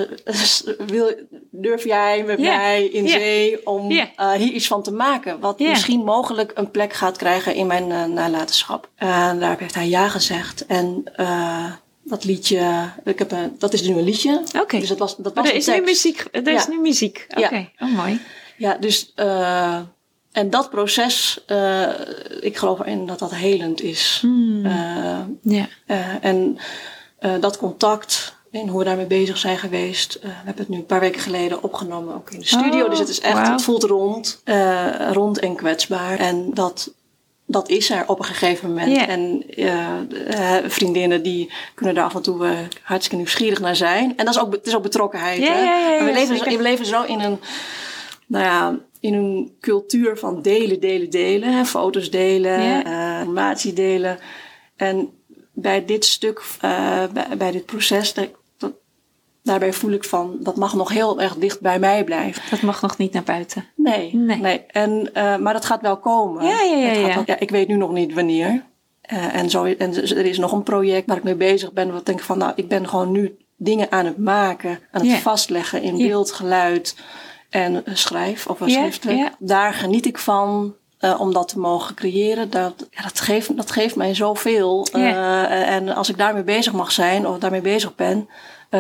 wil, durf jij met mij in zee om uh, hier iets van te maken? Wat misschien mogelijk een plek gaat krijgen in mijn uh, nalatenschap. En daar heeft hij ja gezegd. En dat liedje, ik heb een, dat is nu een liedje. Oké. Dus dat was, dat was er is nu muziek. Er is nu muziek. Oké, oh mooi. Ja, dus en dat proces, ik geloof erin dat dat helend is. Hmm. ja. en dat contact en hoe we daarmee bezig zijn geweest. Uh, we hebben het nu een paar weken geleden opgenomen, ook in de studio. Oh, dus het is echt, het voelt rond, uh, rond en kwetsbaar. En dat, dat is er op een gegeven moment. Yeah. En vriendinnen die kunnen daar af en toe hartstikke nieuwsgierig naar zijn. En dat is ook, het is ook betrokkenheid. Yeah, hè? we, leven zo, we leven zo in een, nou ja, in een cultuur van delen, delen, delen. Hè? Foto's delen, informatie delen. En bij dit stuk, uh, bij, bij, dit proces, dat, dat, daarbij voel ik van, dat mag nog heel erg dicht bij mij blijven. Dat mag nog niet naar buiten. Nee, nee. nee. En, uh, maar dat gaat wel komen. Ja, ja, ja. ja. ja ik weet nu nog niet wanneer. Uh, en, zo, en er is nog een project waar ik mee bezig ben. Wat denk ik van, nou, ik ben gewoon nu dingen aan het maken, aan het vastleggen in beeld, geluid en schrijf of schriftelijk. Daar geniet ik van. Uh, om dat te mogen creëren, dat, ja, dat, geeft, dat geeft mij zoveel. Uh, en als ik daarmee bezig mag zijn of daarmee bezig ben, uh,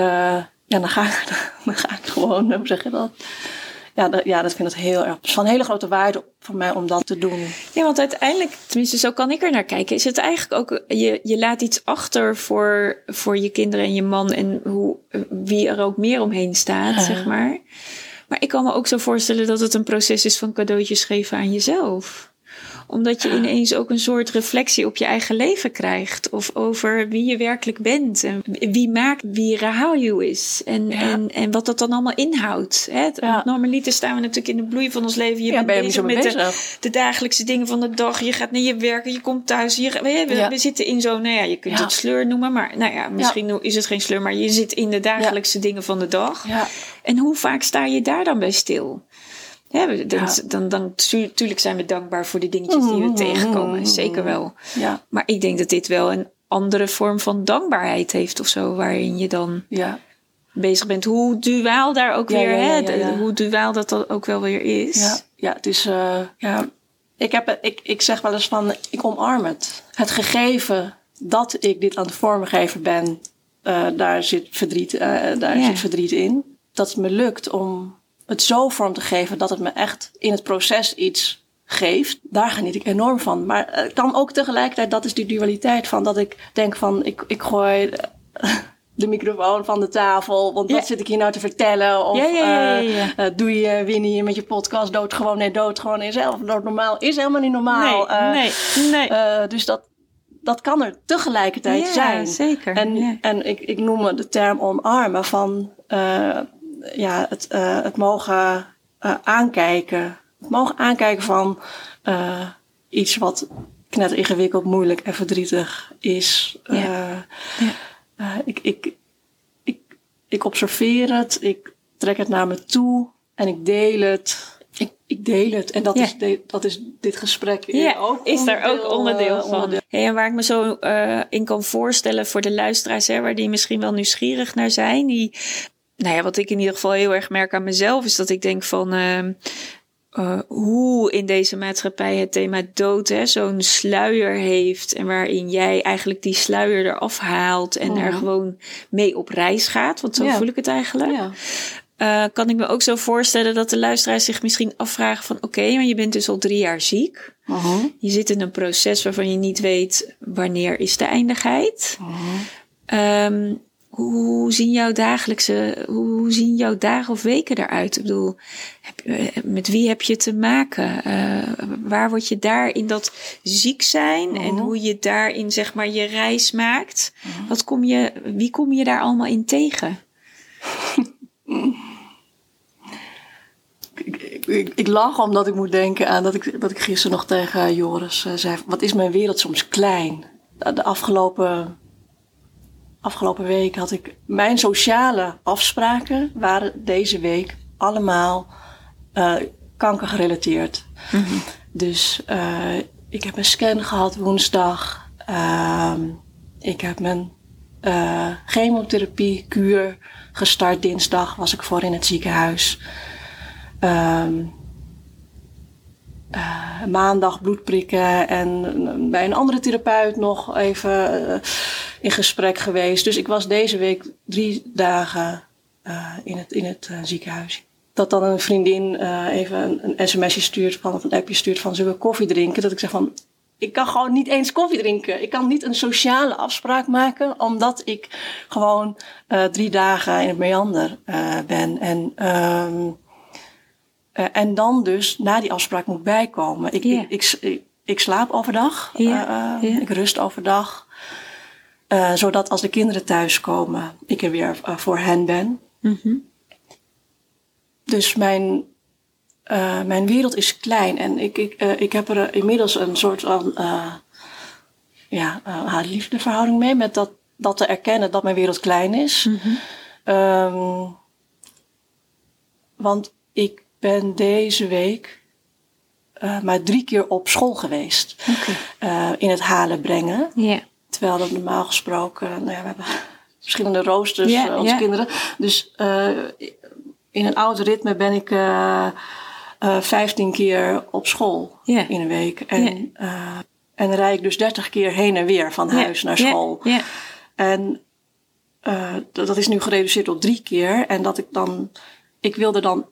ja, dan ga ik, dan ga ik gewoon, hoe zeg je dat? Ja, dat, ja, dat vind ik heel erg van hele grote waarde voor mij om dat te doen. Ja, want uiteindelijk, tenminste zo kan ik er naar kijken, is het eigenlijk ook, je, je laat iets achter voor, voor je kinderen en je man en hoe, wie er ook meer omheen staat, zeg maar. Maar ik kan me ook zo voorstellen dat het een proces is van cadeautjes geven aan jezelf omdat je ineens ook een soort reflectie op je eigen leven krijgt. Of over wie je werkelijk bent. En wie maakt wie Rahau is. En, en, en wat dat dan allemaal inhoudt. Hè? Ja. Normaliter staan we natuurlijk in de bloei van ons leven. Je ja, bent bezig met de, de, dagelijkse dingen van de dag. Je gaat naar je werken, je komt thuis. Je, we, we, zitten in zo'n, nou ja, je kunt het sleur noemen. Maar nou ja, misschien is het geen sleur. Maar je zit in de dagelijkse dingen van de dag. En hoe vaak sta je daar dan bij stil? Ja, dan, dan, dan, natuurlijk zijn we dankbaar voor de dingetjes die we mm-hmm. tegenkomen. Zeker wel. Ja. Maar ik denk dat dit wel een andere vorm van dankbaarheid heeft of zo. Waarin je dan ja. bezig bent. Hoe duaal daar ook weer, hè, hoe duaal dat, dat ook wel weer is. Ja, ja het is, uh, ja. Ik, heb, ik, ik zeg wel eens van, ik omarm het. Het gegeven dat ik dit aan het vormgeven ben, uh, daar, zit verdriet, uh, daar zit verdriet in. Dat het me lukt om het zo vorm te geven dat het me echt in het proces iets geeft, daar geniet ik enorm van. Maar het kan ook tegelijkertijd, dat is die dualiteit van dat ik denk van ik, ik gooi de microfoon van de tafel, want wat zit ik hier nou te vertellen? Of ja, uh, doe je Winnie met je podcast dood gewoon, nee dood gewoon in zelf. Dood normaal is helemaal niet normaal. Nee, uh, nee, nee. dus dat, dat kan er tegelijkertijd zijn. Zeker. En, en ik, ik noem de term omarmen van ja, het, uh, het mogen uh, aankijken. Het mogen aankijken van uh, iets wat net ingewikkeld, moeilijk en verdrietig is. Ja. ja. ik, ik, ik, ik observeer het, ik trek het naar me toe en ik deel het. Ik, ik deel het en dat, is, de, dat is dit gesprek ja, ook is daar ook onderdeel van. Onderdeel. Hey, en waar ik me zo uh, in kan voorstellen voor de luisteraars, hè, waar die misschien wel nieuwsgierig naar zijn, die nou ja, wat ik in ieder geval heel erg merk aan mezelf, is dat ik denk van uh, uh, hoe in deze maatschappij het thema dood zo'n sluier heeft. En waarin jij eigenlijk die sluier eraf haalt en er mhm. gewoon mee op reis gaat. Want zo voel ik het eigenlijk. Ja. Uh, kan ik me ook zo voorstellen dat de luisteraars zich misschien afvragen van... oké, maar je bent dus al drie jaar ziek. Uh Je zit in een proces waarvan je niet weet wanneer is de eindigheid. Uh um, hoe zien jouw dagelijkse, hoe zien jouw dagen of weken eruit? Ik bedoel, heb, eh, met wie heb je te maken? Uh, waar word je daar in dat ziek zijn en mhm. hoe je daarin zeg maar je reis maakt? Mhm. Wat kom je, wie kom je daar allemaal in tegen? ik, ik, ik, lach omdat ik moet denken aan dat ik, dat ik gisteren nog tegen Joris uh, zei: Wat is mijn wereld soms klein? De afgelopen afgelopen week had ik mijn sociale afspraken waren deze week allemaal uh, kankergerelateerd. Mm Dus uh, ik heb een scan gehad woensdag. Uh, ik heb mijn uh, chemotherapie kuur gestart dinsdag. Was ik voor in het ziekenhuis. Um, uh, maandag bloedprikken en bij een andere therapeut nog even uh, in gesprek geweest. Dus ik was deze week drie dagen in het, in het ziekenhuis. Dat dan een vriendin even een, sms'je stuurt van, of een appje stuurt van zullen we koffie drinken? Dat ik zeg van ik kan gewoon niet eens koffie drinken. Ik kan niet een sociale afspraak maken, omdat ik gewoon drie dagen in het meander ben. En um, uh, en dan dus na die afspraak moet bijkomen. Ik, ik, ik, ik, slaap overdag. Yeah. Uh, Ik rust overdag. Uh, zodat als de kinderen thuiskomen, ik er weer voor hen ben. Mm -hmm. Dus mijn, mijn wereld is klein. En ik, ik, ik heb er inmiddels een soort van ja, liefdeverhouding mee. Met dat, dat te erkennen dat mijn wereld klein is. Mm -hmm. um, want ik ben deze week uh, maar drie keer op school geweest. Okay. Uh, in het halen brengen. Yeah. Terwijl dat normaal gesproken, nou ja, we hebben verschillende roosters, yeah, uh, onze yeah. kinderen. Dus in een oud ritme ben ik vijftien keer op school in een week. En, en rij ik dus dertig keer heen en weer van huis naar school. En dat is nu gereduceerd tot drie keer. En dat ik dan, ik wilde dan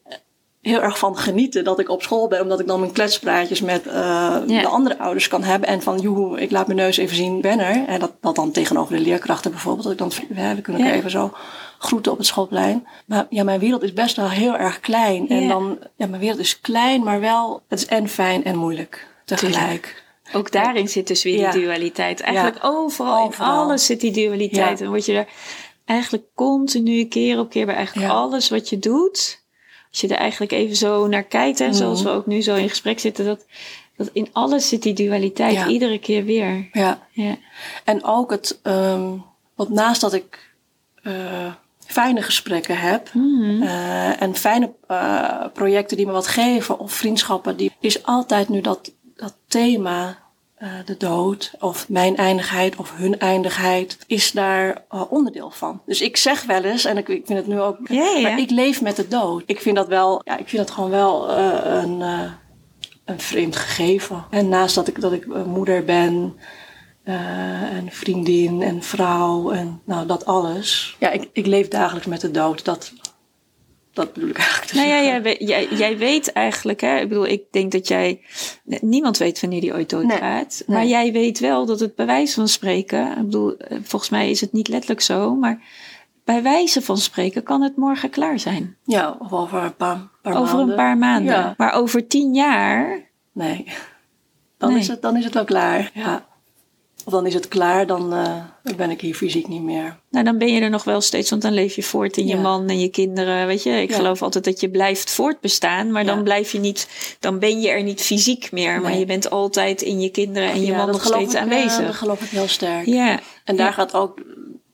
heel erg van genieten dat ik op school ben. Omdat ik dan mijn kletspraatjes met uh, de andere ouders kan hebben. En van, joehoe, ik laat mijn neus even zien, ben er. En dat, dat dan tegenover de leerkrachten bijvoorbeeld. Dat ik dan, we kunnen even zo groeten op het schoolplein. Maar ja, mijn wereld is best wel heel erg klein. En dan, ja, mijn wereld is klein, maar wel, het is en fijn en moeilijk tegelijk. Ook daarin zit dus weer die dualiteit. Eigenlijk overal, overal, in alles zit die dualiteit. En word je er eigenlijk continu keer op keer bij eigenlijk alles wat je doet als je er eigenlijk even zo naar kijkt, hè, zoals we mhm. ook nu zo in gesprek zitten, dat, dat in alles zit die dualiteit iedere keer weer. Ja. ja. En ook het, um, want naast dat ik uh, fijne gesprekken heb mm uh, en fijne uh, projecten die me wat geven of vriendschappen, die is altijd nu dat, dat thema uh, de dood of mijn eindigheid of hun eindigheid is daar uh, onderdeel van. Dus ik zeg wel eens, en ik, ik vind het nu ook, yeah, maar ik leef met de dood. Ik vind dat wel, ja, ik vind dat gewoon wel uh, een, een vreemd gegeven. En naast dat ik, dat ik moeder ben, en vriendin en vrouw en nou dat alles. Ja, ik, ik leef dagelijks met de dood. Dat, dat bedoel ik eigenlijk nou ja, jij, jij, jij, weet eigenlijk, hè, ik bedoel, ik denk dat jij, niemand weet wanneer die ooit doodgaat. Nee, Maar jij weet wel dat het bij wijze van spreken, ik bedoel, eh, volgens mij is het niet letterlijk zo, maar bij wijze van spreken kan het morgen klaar zijn. Ja, of over een paar, paar over maanden. een paar maanden. Ja. Maar over tien jaar. Nee. Dan, nee. Is het, dan is het wel klaar. Ja. Of dan is het klaar, dan uh, ben ik hier fysiek niet meer. Nou, dan ben je er nog wel steeds, want dan leef je voort in je man en je kinderen. Weet je, ik ja. geloof altijd dat je blijft voortbestaan, maar ja. dan blijf je niet, dan ben je er niet fysiek meer. Nee. Maar je bent altijd in je kinderen en je man nog steeds ik, aanwezig. Uh, dat geloof ik heel sterk. Ja. En daar gaat ook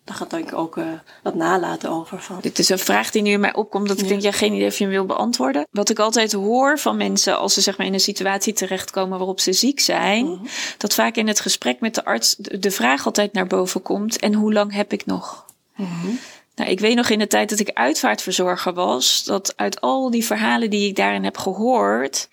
daar gaat denk ik ook uh, wat nalaten over. Van. Dit is een vraag die nu in mij opkomt, dat ik denk, ja, geen idee of je hem wil beantwoorden. Wat ik altijd hoor van mensen als ze zeg maar in een situatie terechtkomen waarop ze ziek zijn, mm -hmm. dat vaak in het gesprek met de arts de vraag altijd naar boven komt: en hoe lang heb ik nog? Mm -hmm. Nou, ik weet nog in de tijd dat ik uitvaartverzorger was, dat uit al die verhalen die ik daarin heb gehoord,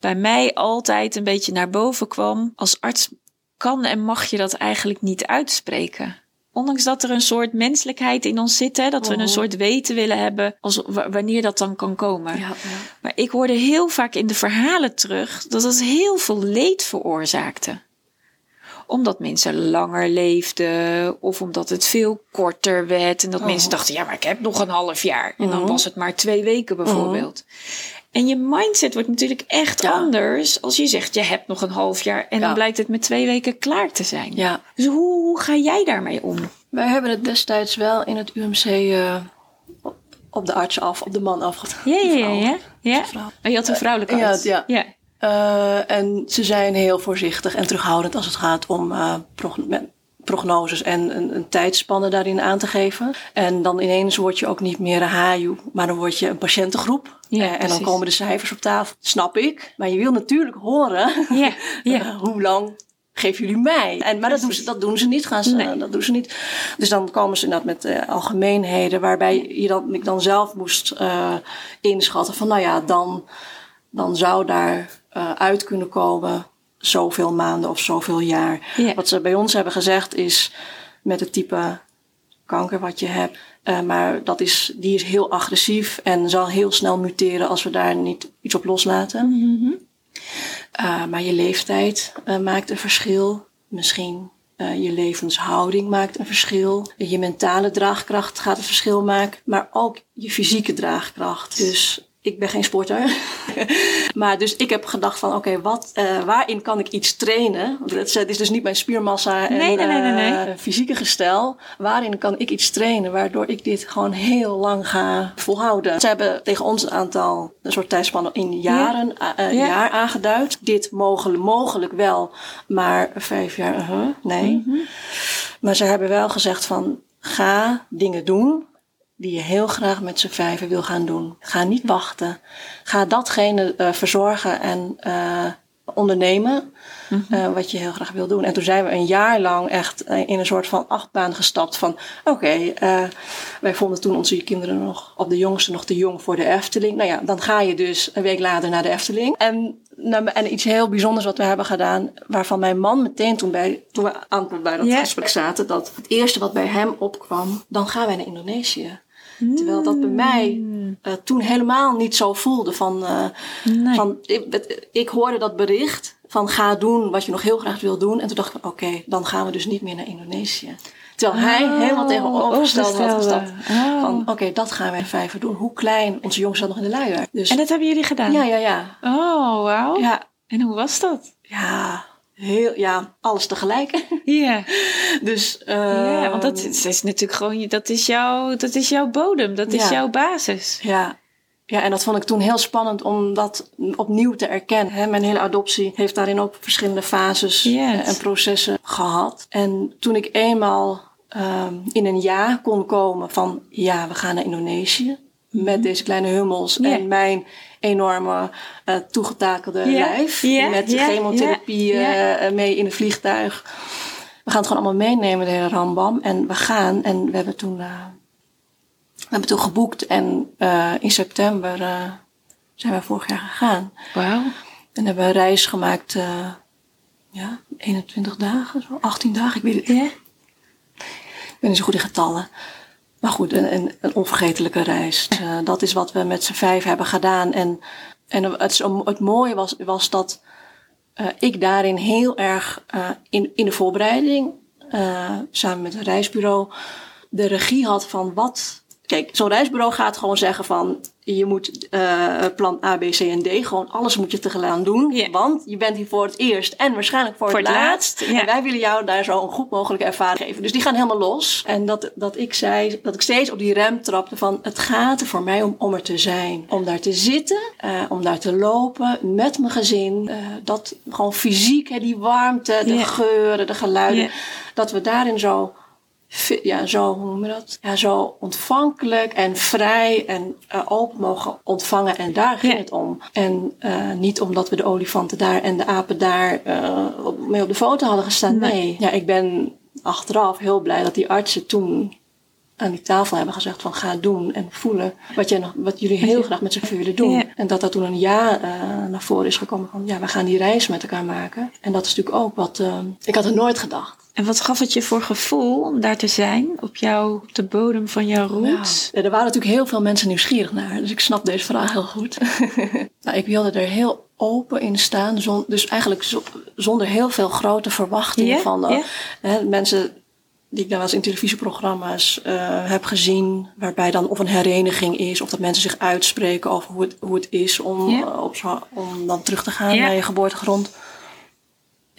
bij mij altijd een beetje naar boven kwam. Als arts kan en mag je dat eigenlijk niet uitspreken ondanks dat er een soort menselijkheid in ons zit, hè, dat we een soort weten willen hebben als, wanneer dat dan kan komen. Ja, ja. Maar ik hoorde heel vaak in de verhalen terug dat het heel veel leed veroorzaakte. omdat mensen langer leefden of omdat het veel korter werd. En dat Oh. mensen dachten, ja, maar ik heb nog een half jaar. En dan Mhm. was het maar twee weken bijvoorbeeld. En je mindset wordt natuurlijk echt Ja. anders als je zegt, je hebt nog een half jaar. En dan blijkt het met twee weken klaar te zijn. Ja, Dus hoe, hoe ga jij daarmee om? wij hebben het destijds wel in het UMC eh, op- op de arts af, op de man afgedaan. Ja, ja, ja. ja. Maar je had een vrouwelijke Ja, arts. ja. ja. Eh, en ze zijn heel voorzichtig en terughoudend als het gaat om eh, met prognoses en een, een tijdspanne daarin aan te geven. En dan ineens word je ook niet meer een HAJU, maar dan word je een patiëntengroep. Ja, Eh, en dan komen de cijfers op tafel, snap ik. Maar je wil natuurlijk horen, Ja, ja. eh, hoe lang geven jullie mij? En, maar dat doen, ze, dat doen ze niet. Gaan ze, Nee. dat doen ze niet. Dus dan komen ze inderdaad met eh, algemeenheden, waarbij je dan, ik dan zelf moest inschatten van, nou ja, dan, dan zou daar uit kunnen komen zoveel maanden of zoveel jaar. Ja. Wat ze bij ons hebben gezegd is met het type kanker wat je hebt. eh, maar dat is, die is heel agressief en zal heel snel muteren als we daar niet iets op loslaten. Mhm. Eh, maar je leeftijd eh, maakt een verschil. Misschien je levenshouding maakt een verschil. Je mentale draagkracht gaat een verschil maken. Maar ook je fysieke draagkracht. Dus ik ben geen sporter. maar dus ik heb gedacht van oké, wat, eh, waarin kan ik iets trainen? Want het is- het is dus niet mijn spiermassa en Nee, eh, fysieke gestel. Waarin kan ik iets trainen waardoor ik dit gewoon heel lang ga volhouden? Ze hebben tegen ons een aantal, een soort tijdspannen in jaren, eh, Ja. jaar aangeduid. Dit mogelijk, mogelijk wel, maar vijf jaar, nee. Mhm. Maar ze hebben wel gezegd van, ga dingen doen die je heel graag met z'n vijven wil gaan doen. Ga niet wachten. Ga datgene eh, verzorgen en eh, ondernemen eh, wat je heel graag wil doen. En toen zijn we een jaar lang echt in een soort van achtbaan gestapt van... Oké, wij vonden toen onze kinderen nog, op de jongste nog te jong voor de Efteling. Nou ja, dan ga je dus een week later naar de Efteling. En, nou, en iets heel bijzonders wat we hebben gedaan... waarvan mijn man meteen toen, bij, toen we aan, bij dat gesprek zaten... dat het eerste wat bij hem opkwam, dan gaan wij naar Indonesië. Terwijl dat bij mij eh, toen helemaal niet zo voelde. Van, eh, Nee. van, ik, ik hoorde dat bericht van ga doen wat je nog heel graag wil doen. En toen dacht ik, oké, dan gaan we dus niet meer naar Indonesië. Terwijl hij Oh, helemaal tegenovergesteld had gestapt. Oh. Van oké, dat gaan wij vijven doen. Hoe klein, onze jongens zat nog in de luier. Dus En dat hebben jullie gedaan? ja, ja, ja. Oh, wauw. Ja, En hoe was dat? ja, heel, ja, alles tegelijk. Ja, dus, eh, ja want dat is, is natuurlijk gewoon, dat is, jouw, dat is jouw bodem, dat is Ja. jouw basis. Ja. ja, en dat vond ik toen heel spannend om dat opnieuw te erkennen. Hè. Mijn hele adoptie heeft daarin ook verschillende fases Yes. eh, en processen gehad. En toen ik eenmaal ehm, in een ja kon komen van ja, we gaan naar Indonesië. Met deze kleine hummels en mijn enorme eh, toegetakelde lijf. met chemotherapie eh, mee in het vliegtuig. We gaan het gewoon allemaal meenemen, de hele rambam. En we gaan. En we hebben toen, we hebben toen geboekt. En in september zijn we vorig jaar gegaan. Wauw. En hebben we een reis gemaakt. ja, 21 dagen, zo, 18 dagen. Ik weet het Ja? ik ben niet zo goed in getallen. Maar goed, een, een, een onvergetelijke reis. Eh, dat is wat we met z'n vijf hebben gedaan. En, en het, het mooie was, was dat eh, ik daarin heel erg eh, in, in de voorbereiding, samen met het reisbureau, de regie had van wat. Kijk, zo'n reisbureau gaat gewoon zeggen van je moet eh, plan A, B, C en D, gewoon alles moet je tegelijk doen. Want je bent hier voor het eerst en waarschijnlijk voor, Voor het het laatst. laatst, ja. En wij willen jou daar zo een goed mogelijke ervaring geven. Dus die gaan helemaal los. En dat, dat ik zei, dat ik steeds op die rem trapte van het gaat er voor mij om, om er te zijn. Om daar te zitten, eh, om daar te lopen met mijn gezin. Eh, dat gewoon fysiek, hè, die warmte, de geuren, de geluiden. Dat we daarin zo, ja, zo, hoe noem je dat? Ja, zo ontvankelijk en vrij en eh, open mogen ontvangen. En daar ging Ja. het om. En eh, niet omdat we de olifanten daar en de apen daar op, mee op de foto hadden gestaan. Nee. Nee. Ja, ik ben achteraf heel blij dat die artsen toen aan die tafel hebben gezegd van ga doen en voelen wat, jij nog, wat jullie heel graag met z'n willen doen. Ja. En dat dat toen een ja eh, naar voren is gekomen van ja, we gaan die reis met elkaar maken. En dat is natuurlijk ook wat, eh, ik had er nooit gedacht. En wat gaf het je voor gevoel om daar te zijn, op, jou, op de bodem van jouw roots? Ja, er waren natuurlijk heel veel mensen nieuwsgierig naar, dus ik snap deze vraag heel goed. nou, ik wilde er heel open in staan. Zon, dus eigenlijk zonder heel veel grote verwachtingen van hè, mensen die ik dan wel eens in televisieprogramma's uh, heb gezien, waarbij dan of een hereniging is, of dat mensen zich uitspreken over hoe het, hoe het is om, uh, op zo, om dan terug te gaan naar je geboortegrond.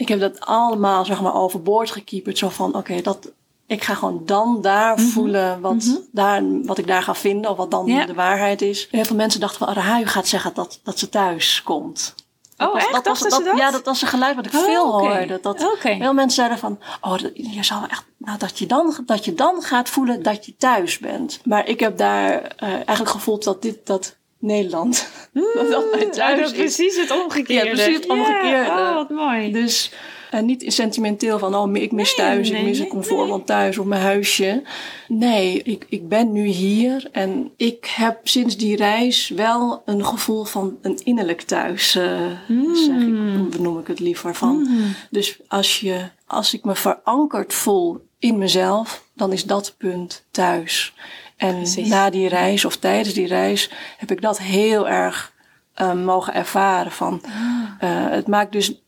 Ik heb dat allemaal zeg maar overboord gekieperd. Zo van, oké, dat ik ga gewoon dan daar mm -hmm. voelen wat, mm -hmm. daar, wat ik daar ga vinden, of wat dan ja. de waarheid is. Heel veel mensen dachten van, Rahayu gaat zeggen dat, dat ze thuis komt. Oh, was, echt? Dat was, dat, dat, dat? Ja, dat was een geluid wat ik oh, veel okay. hoorde. Dat okay. veel mensen zeiden van, oh, je zal echt, nou, dat je dan, dat je dan gaat voelen dat je thuis bent. Maar ik heb daar uh, eigenlijk gevoeld dat dit, dat Nederland, mm, dat dat mijn thuis dat is. precies het omgekeerde. Ja, precies het omgekeerde. Ja, oh, wat mooi. Dus en niet sentimenteel van, oh, ik mis nee, thuis, nee, ik mis een comfortland nee. thuis of mijn huisje. Nee, ik, ik ben nu hier en ik heb sinds die reis wel een gevoel van een innerlijk thuis, uh, mm. zeg ik, benoem ik het liever van. Mm. Dus als, je, als ik me verankerd voel in mezelf, dan is dat punt thuis. En Precies. na die reis of tijdens die reis heb ik dat heel erg uh, mogen ervaren. Van, uh, het maakt dus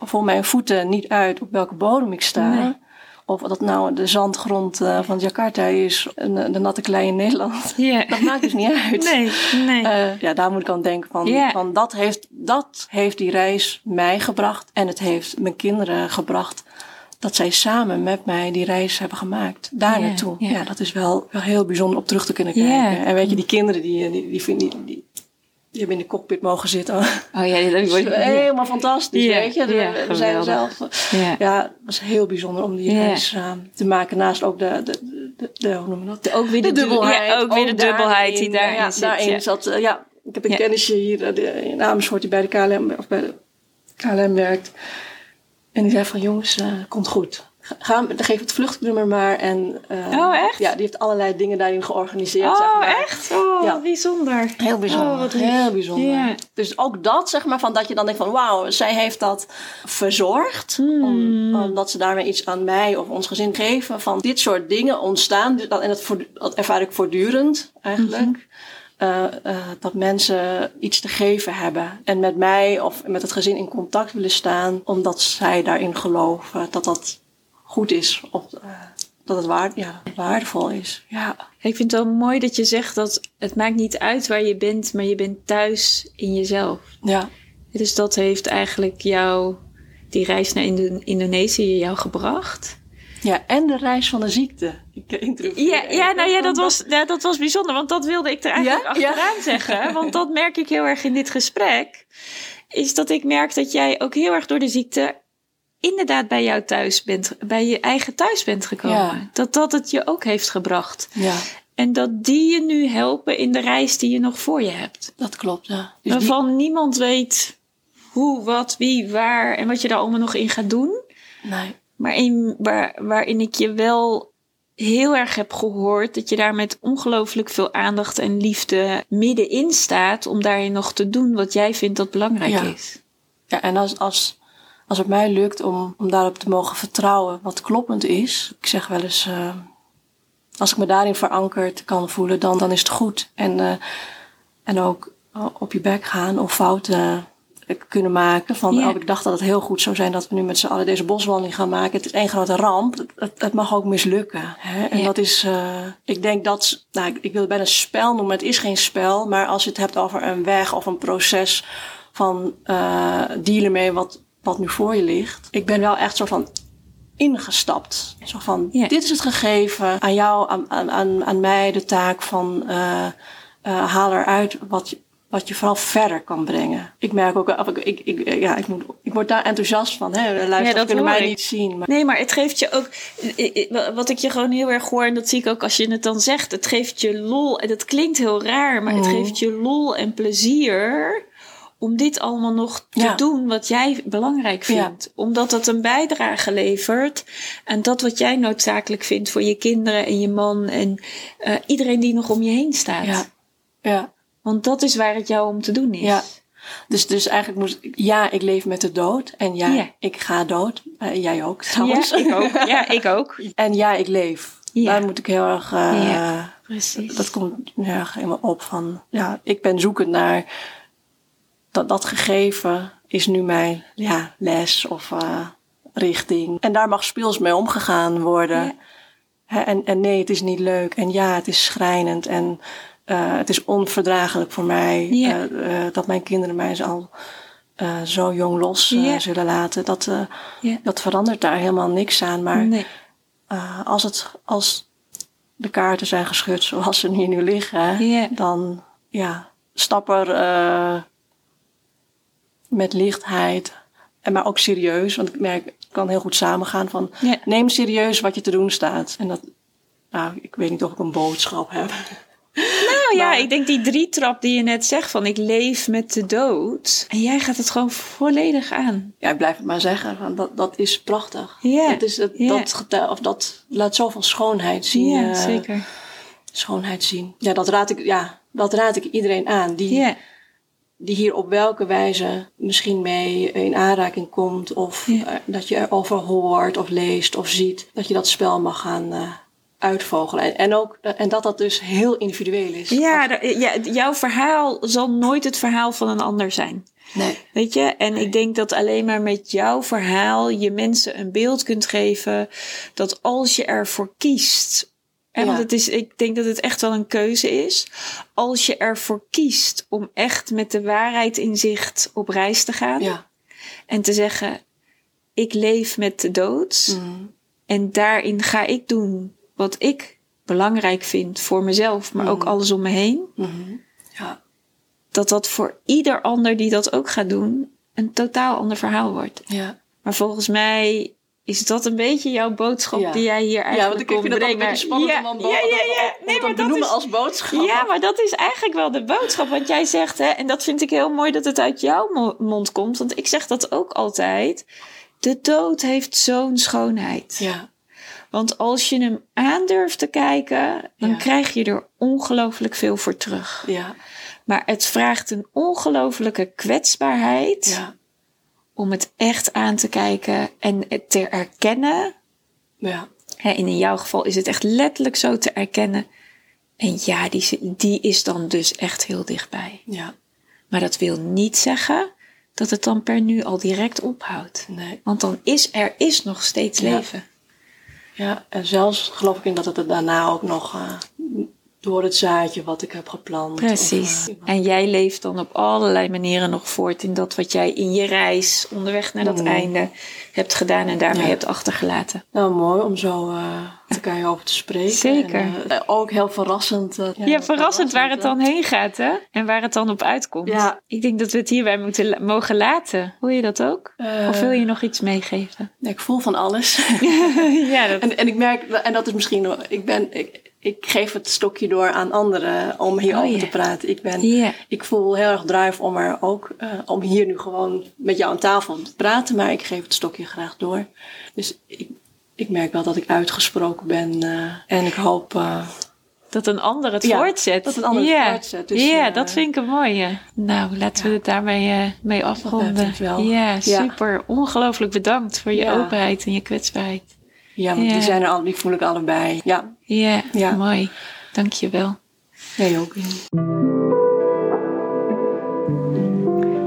voor mijn voeten niet uit op welke bodem ik sta. Nee. Of dat nou de zandgrond uh, van Jakarta is, de natte klei in Nederland. Yeah. Dat maakt dus niet uit. Nee, nee. Uh, ja, daar moet ik aan denken van, Yeah. van dat, heeft, dat heeft die reis mij gebracht. En het heeft mijn kinderen gebracht dat zij samen met mij die reis hebben gemaakt. Daar Yeah, naartoe. yeah. Ja, dat is wel, wel heel bijzonder om terug te kunnen kijken. Yeah. En weet je, die kinderen die, die, die, vinden, die, die, die hebben in de cockpit mogen zitten. Oh ja, dat Dat is helemaal fantastisch, Ja, weet je. De- we zijn er zelf. Ja. Ja, het was heel bijzonder om die reis uh, te maken. Naast ook de, de, de, de hoe noem je dat? Ook weer de, dubbelheid. Ja, ook weer de dubbelheid die daarin, ja, zit. daarin ja. zat. uh, ja, ik heb een kennisje hier uh, de- in Amersfoort die bij de KLM, of bij de KLM werkt. En die zei van jongens, uh, komt goed. Ga, geef het vluchtnummer maar. En, uh, Oh, echt? Ja, die heeft allerlei dingen daarin georganiseerd. Oh, zeg maar. echt? Oh, Ja. bijzonder. Heel bijzonder. Oh, wat heel bijzonder. Dus ook dat, zeg maar, van dat je dan denkt van wauw, zij heeft dat verzorgd. Hmm. Om, omdat ze daarmee iets aan mij of ons gezin geven. Van dit soort dingen ontstaan. Dus en dat ervaar ik voortdurend eigenlijk. Mhm. Eh, eh, dat mensen iets te geven hebben. En met mij of met het gezin in contact willen staan. Omdat zij daarin geloven dat dat goed is. Of eh, dat het waard, ja, waardevol is. Ja. Ik vind het wel mooi dat je zegt dat het maakt niet uit waar je bent, maar je bent thuis in jezelf. Ja. Dus dat heeft eigenlijk jou, die reis naar Indo- Indonesië, jou gebracht. Ja, en de reis van de ziekte. Ik interview Ja, ja, nou ja, dat was, ja, dat was bijzonder, want dat wilde ik er eigenlijk Ja? Ja. achteraan zeggen. Want dat merk ik heel erg in dit gesprek. Is dat ik merk dat jij ook heel erg door de ziekte inderdaad bij jou thuis bent, bij je eigen thuis bent gekomen. Ja. Dat dat het je ook heeft gebracht. Ja, En dat die je nu helpen in de reis die je nog voor je hebt. dat klopt. Ja. Dus die- Waarvan niemand weet hoe, wat, wie, waar en wat je daar allemaal nog in gaat doen. nee. Maar in, waar, waarin ik je wel heel erg heb gehoord dat je daar met ongelooflijk veel aandacht en liefde middenin staat om daarin nog te doen wat jij vindt dat belangrijk Ja. is. Ja, en als, als, als het mij lukt om, om daarop te mogen vertrouwen wat kloppend is. Ik zeg wel eens, eh, als ik me daarin verankerd kan voelen, dan, dan is het goed. En, eh, en ook op je bek gaan of fouten eh, kunnen maken. Van, Ja. oh, ik dacht dat het heel goed zou zijn dat we nu met z'n allen deze boswandeling gaan maken. Het is één grote ramp. Het, het, het mag ook mislukken. Hè? En dat is, eh, ik denk dat, nou, ik, ik wil het bijna spel noemen. Het is geen spel. Maar als je het hebt over een weg of een proces van eh dealen mee wat, wat nu voor je ligt. Ik ben wel echt zo van ingestapt. Zo van, dit is het gegeven aan jou, aan, aan, aan, aan mij de taak van eh eh, haal eruit wat je, wat je vooral verder kan brengen. Ik merk ook, ik, ik, ik, ja, ik, moet, ik word daar enthousiast van. Hè? De luisteraars dat kunnen mij ik. niet zien. Maar, Nee, maar het geeft je ook, wat ik je gewoon heel erg hoor, en dat zie ik ook als je het dan zegt, het geeft je lol, en dat klinkt heel raar, maar het Mhm. geeft je lol en plezier om dit allemaal nog te Ja. doen wat jij belangrijk Ja. vindt. Omdat dat een bijdrage levert aan dat wat jij noodzakelijk vindt voor je kinderen en je man en eh, iedereen die nog om je heen staat. ja, ja. Want dat is waar het jou om te doen is. Ja. Dus, dus eigenlijk moest ja, ik leef met de dood. En ja, Ja. ik ga dood. Eh, jij ook Ja, trouwens. ik ook. Ja, ik ook. En ja, ik leef. Ja. Daar moet ik heel erg. eh, Ja. Precies. Dat komt heel erg in me op van. Ja, ik ben zoekend naar dat, dat gegeven is nu mijn ja, les of uh, richting. En daar mag speels mee omgegaan worden. Ja. en, en nee, het is niet leuk. En ja, het is schrijnend. En uh, het is onverdraaglijk voor mij ja. uh, dat mijn kinderen mij al zo jong los zullen laten. Dat, dat verandert daar helemaal niks aan. Maar nee. als, het, als de kaarten zijn geschud zoals ze hier nu liggen, dan ja, stap er met lichtheid. En maar ook serieus, want ik merk, het kan heel goed samengaan van neem serieus wat je te doen staat. En dat, nou, ik weet niet of ik een boodschap heb. Nou ja, ik denk die drie trap die je net zegt van ik leef met de dood. En jij gaat het gewoon volledig aan. Ja, ik blijf het maar zeggen. Van, dat, dat is prachtig. Ja. Dat, is, dat, dat, of dat laat zoveel schoonheid zien. Ja, uh, zeker. Schoonheid zien. Ja, dat raad ik, ja, dat raad ik iedereen aan. Die, yeah die hier op welke wijze misschien mee in aanraking komt. Of uh, dat je erover hoort of leest of ziet. Dat je dat spel mag gaan uh, uitvogelen. En, ook, en dat dat dus heel individueel is. Ja, ja, jouw verhaal zal nooit het verhaal van een ander zijn. Nee. Weet je? En ik denk dat alleen maar met jouw verhaal je mensen een beeld kunt geven dat als je ervoor kiest en Want het is, ik denk dat het echt wel een keuze is. Als je ervoor kiest om echt met de waarheid in zicht op reis te gaan. Ja. En te zeggen, ik leef met de dood. Mm. En daarin ga ik doen wat ik belangrijk vind voor mezelf, maar ook alles om me heen. Mm-hmm. Ja. Dat dat voor ieder ander die dat ook gaat doen, een totaal ander verhaal wordt. Ja. Maar volgens mij is dat een beetje jouw boodschap die jij hier eigenlijk Ja, want ik vind dat een beetje spannend ja, om ja, ja, ja. Nee, maar benoemen is, als boodschap. Ja, maar dat is eigenlijk wel de boodschap. Want jij zegt, hè, en dat vind ik heel mooi dat het uit jouw mond komt. Want ik zeg dat ook altijd. De dood heeft zo'n schoonheid. Ja. Want als je hem aandurft te kijken, dan krijg je er ongelooflijk veel voor terug. Ja. Maar het vraagt een ongelooflijke kwetsbaarheid. Ja om het echt aan te kijken en het te erkennen. Ja. En in jouw geval is het echt letterlijk zo te erkennen. En ja, die, die is dan dus echt heel dichtbij. Ja. Maar dat wil niet zeggen dat het dan per nu al direct ophoudt. Nee. Want dan is er is nog steeds leven. Ja, en zelfs geloof ik in dat het er daarna ook nog uh, door het zaadje wat ik heb geplant. Precies. Of, uh, en jij leeft dan op allerlei manieren nog voort in dat wat jij in je reis onderweg naar dat mm. einde hebt gedaan en daarmee ja. hebt achtergelaten. Nou, mooi om zo uh, elkaar over te spreken. Zeker. En, uh, ook heel verrassend. ja, ja, verrassend waar het dan heen gaat, hè? En waar het dan op uitkomt. Ja. Ik denk dat we het hierbij moeten mogen laten. Voel je dat ook? of wil je nog iets meegeven? ik voel van alles. ja, dat... en, en ik merk, en dat is misschien, ik ben, ik, ik geef het stokje door aan anderen om hierover oh, yeah. te praten. Ik, ben, yeah. ik voel heel erg drive om er ook, uh, om hier nu gewoon met jou aan tafel te praten, maar ik geef het stokje graag door. Dus ik, ik merk wel dat ik uitgesproken ben uh, en ik hoop. Uh, dat een ander het ja, voortzet. Dat een ander yeah. het voortzet. Dus, ja, dat vind ik een mooie. Nou, laten we het daarmee mee afronden. Ja, super. Ongelooflijk bedankt voor je openheid en je kwetsbaarheid. Ja, want die zijn er al, die voel ik allebei. Ja, ja, ja. mooi. Dankjewel. Jij ook.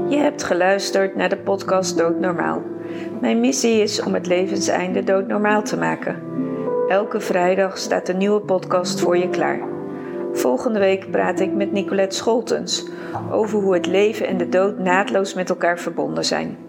Je hebt geluisterd naar de podcast Doodnormaal. Mijn missie is om het levenseinde doodnormaal te maken. Elke vrijdag staat een nieuwe podcast voor je klaar. Volgende week praat ik met Nicolette Scholtens over hoe het leven en de dood naadloos met elkaar verbonden zijn.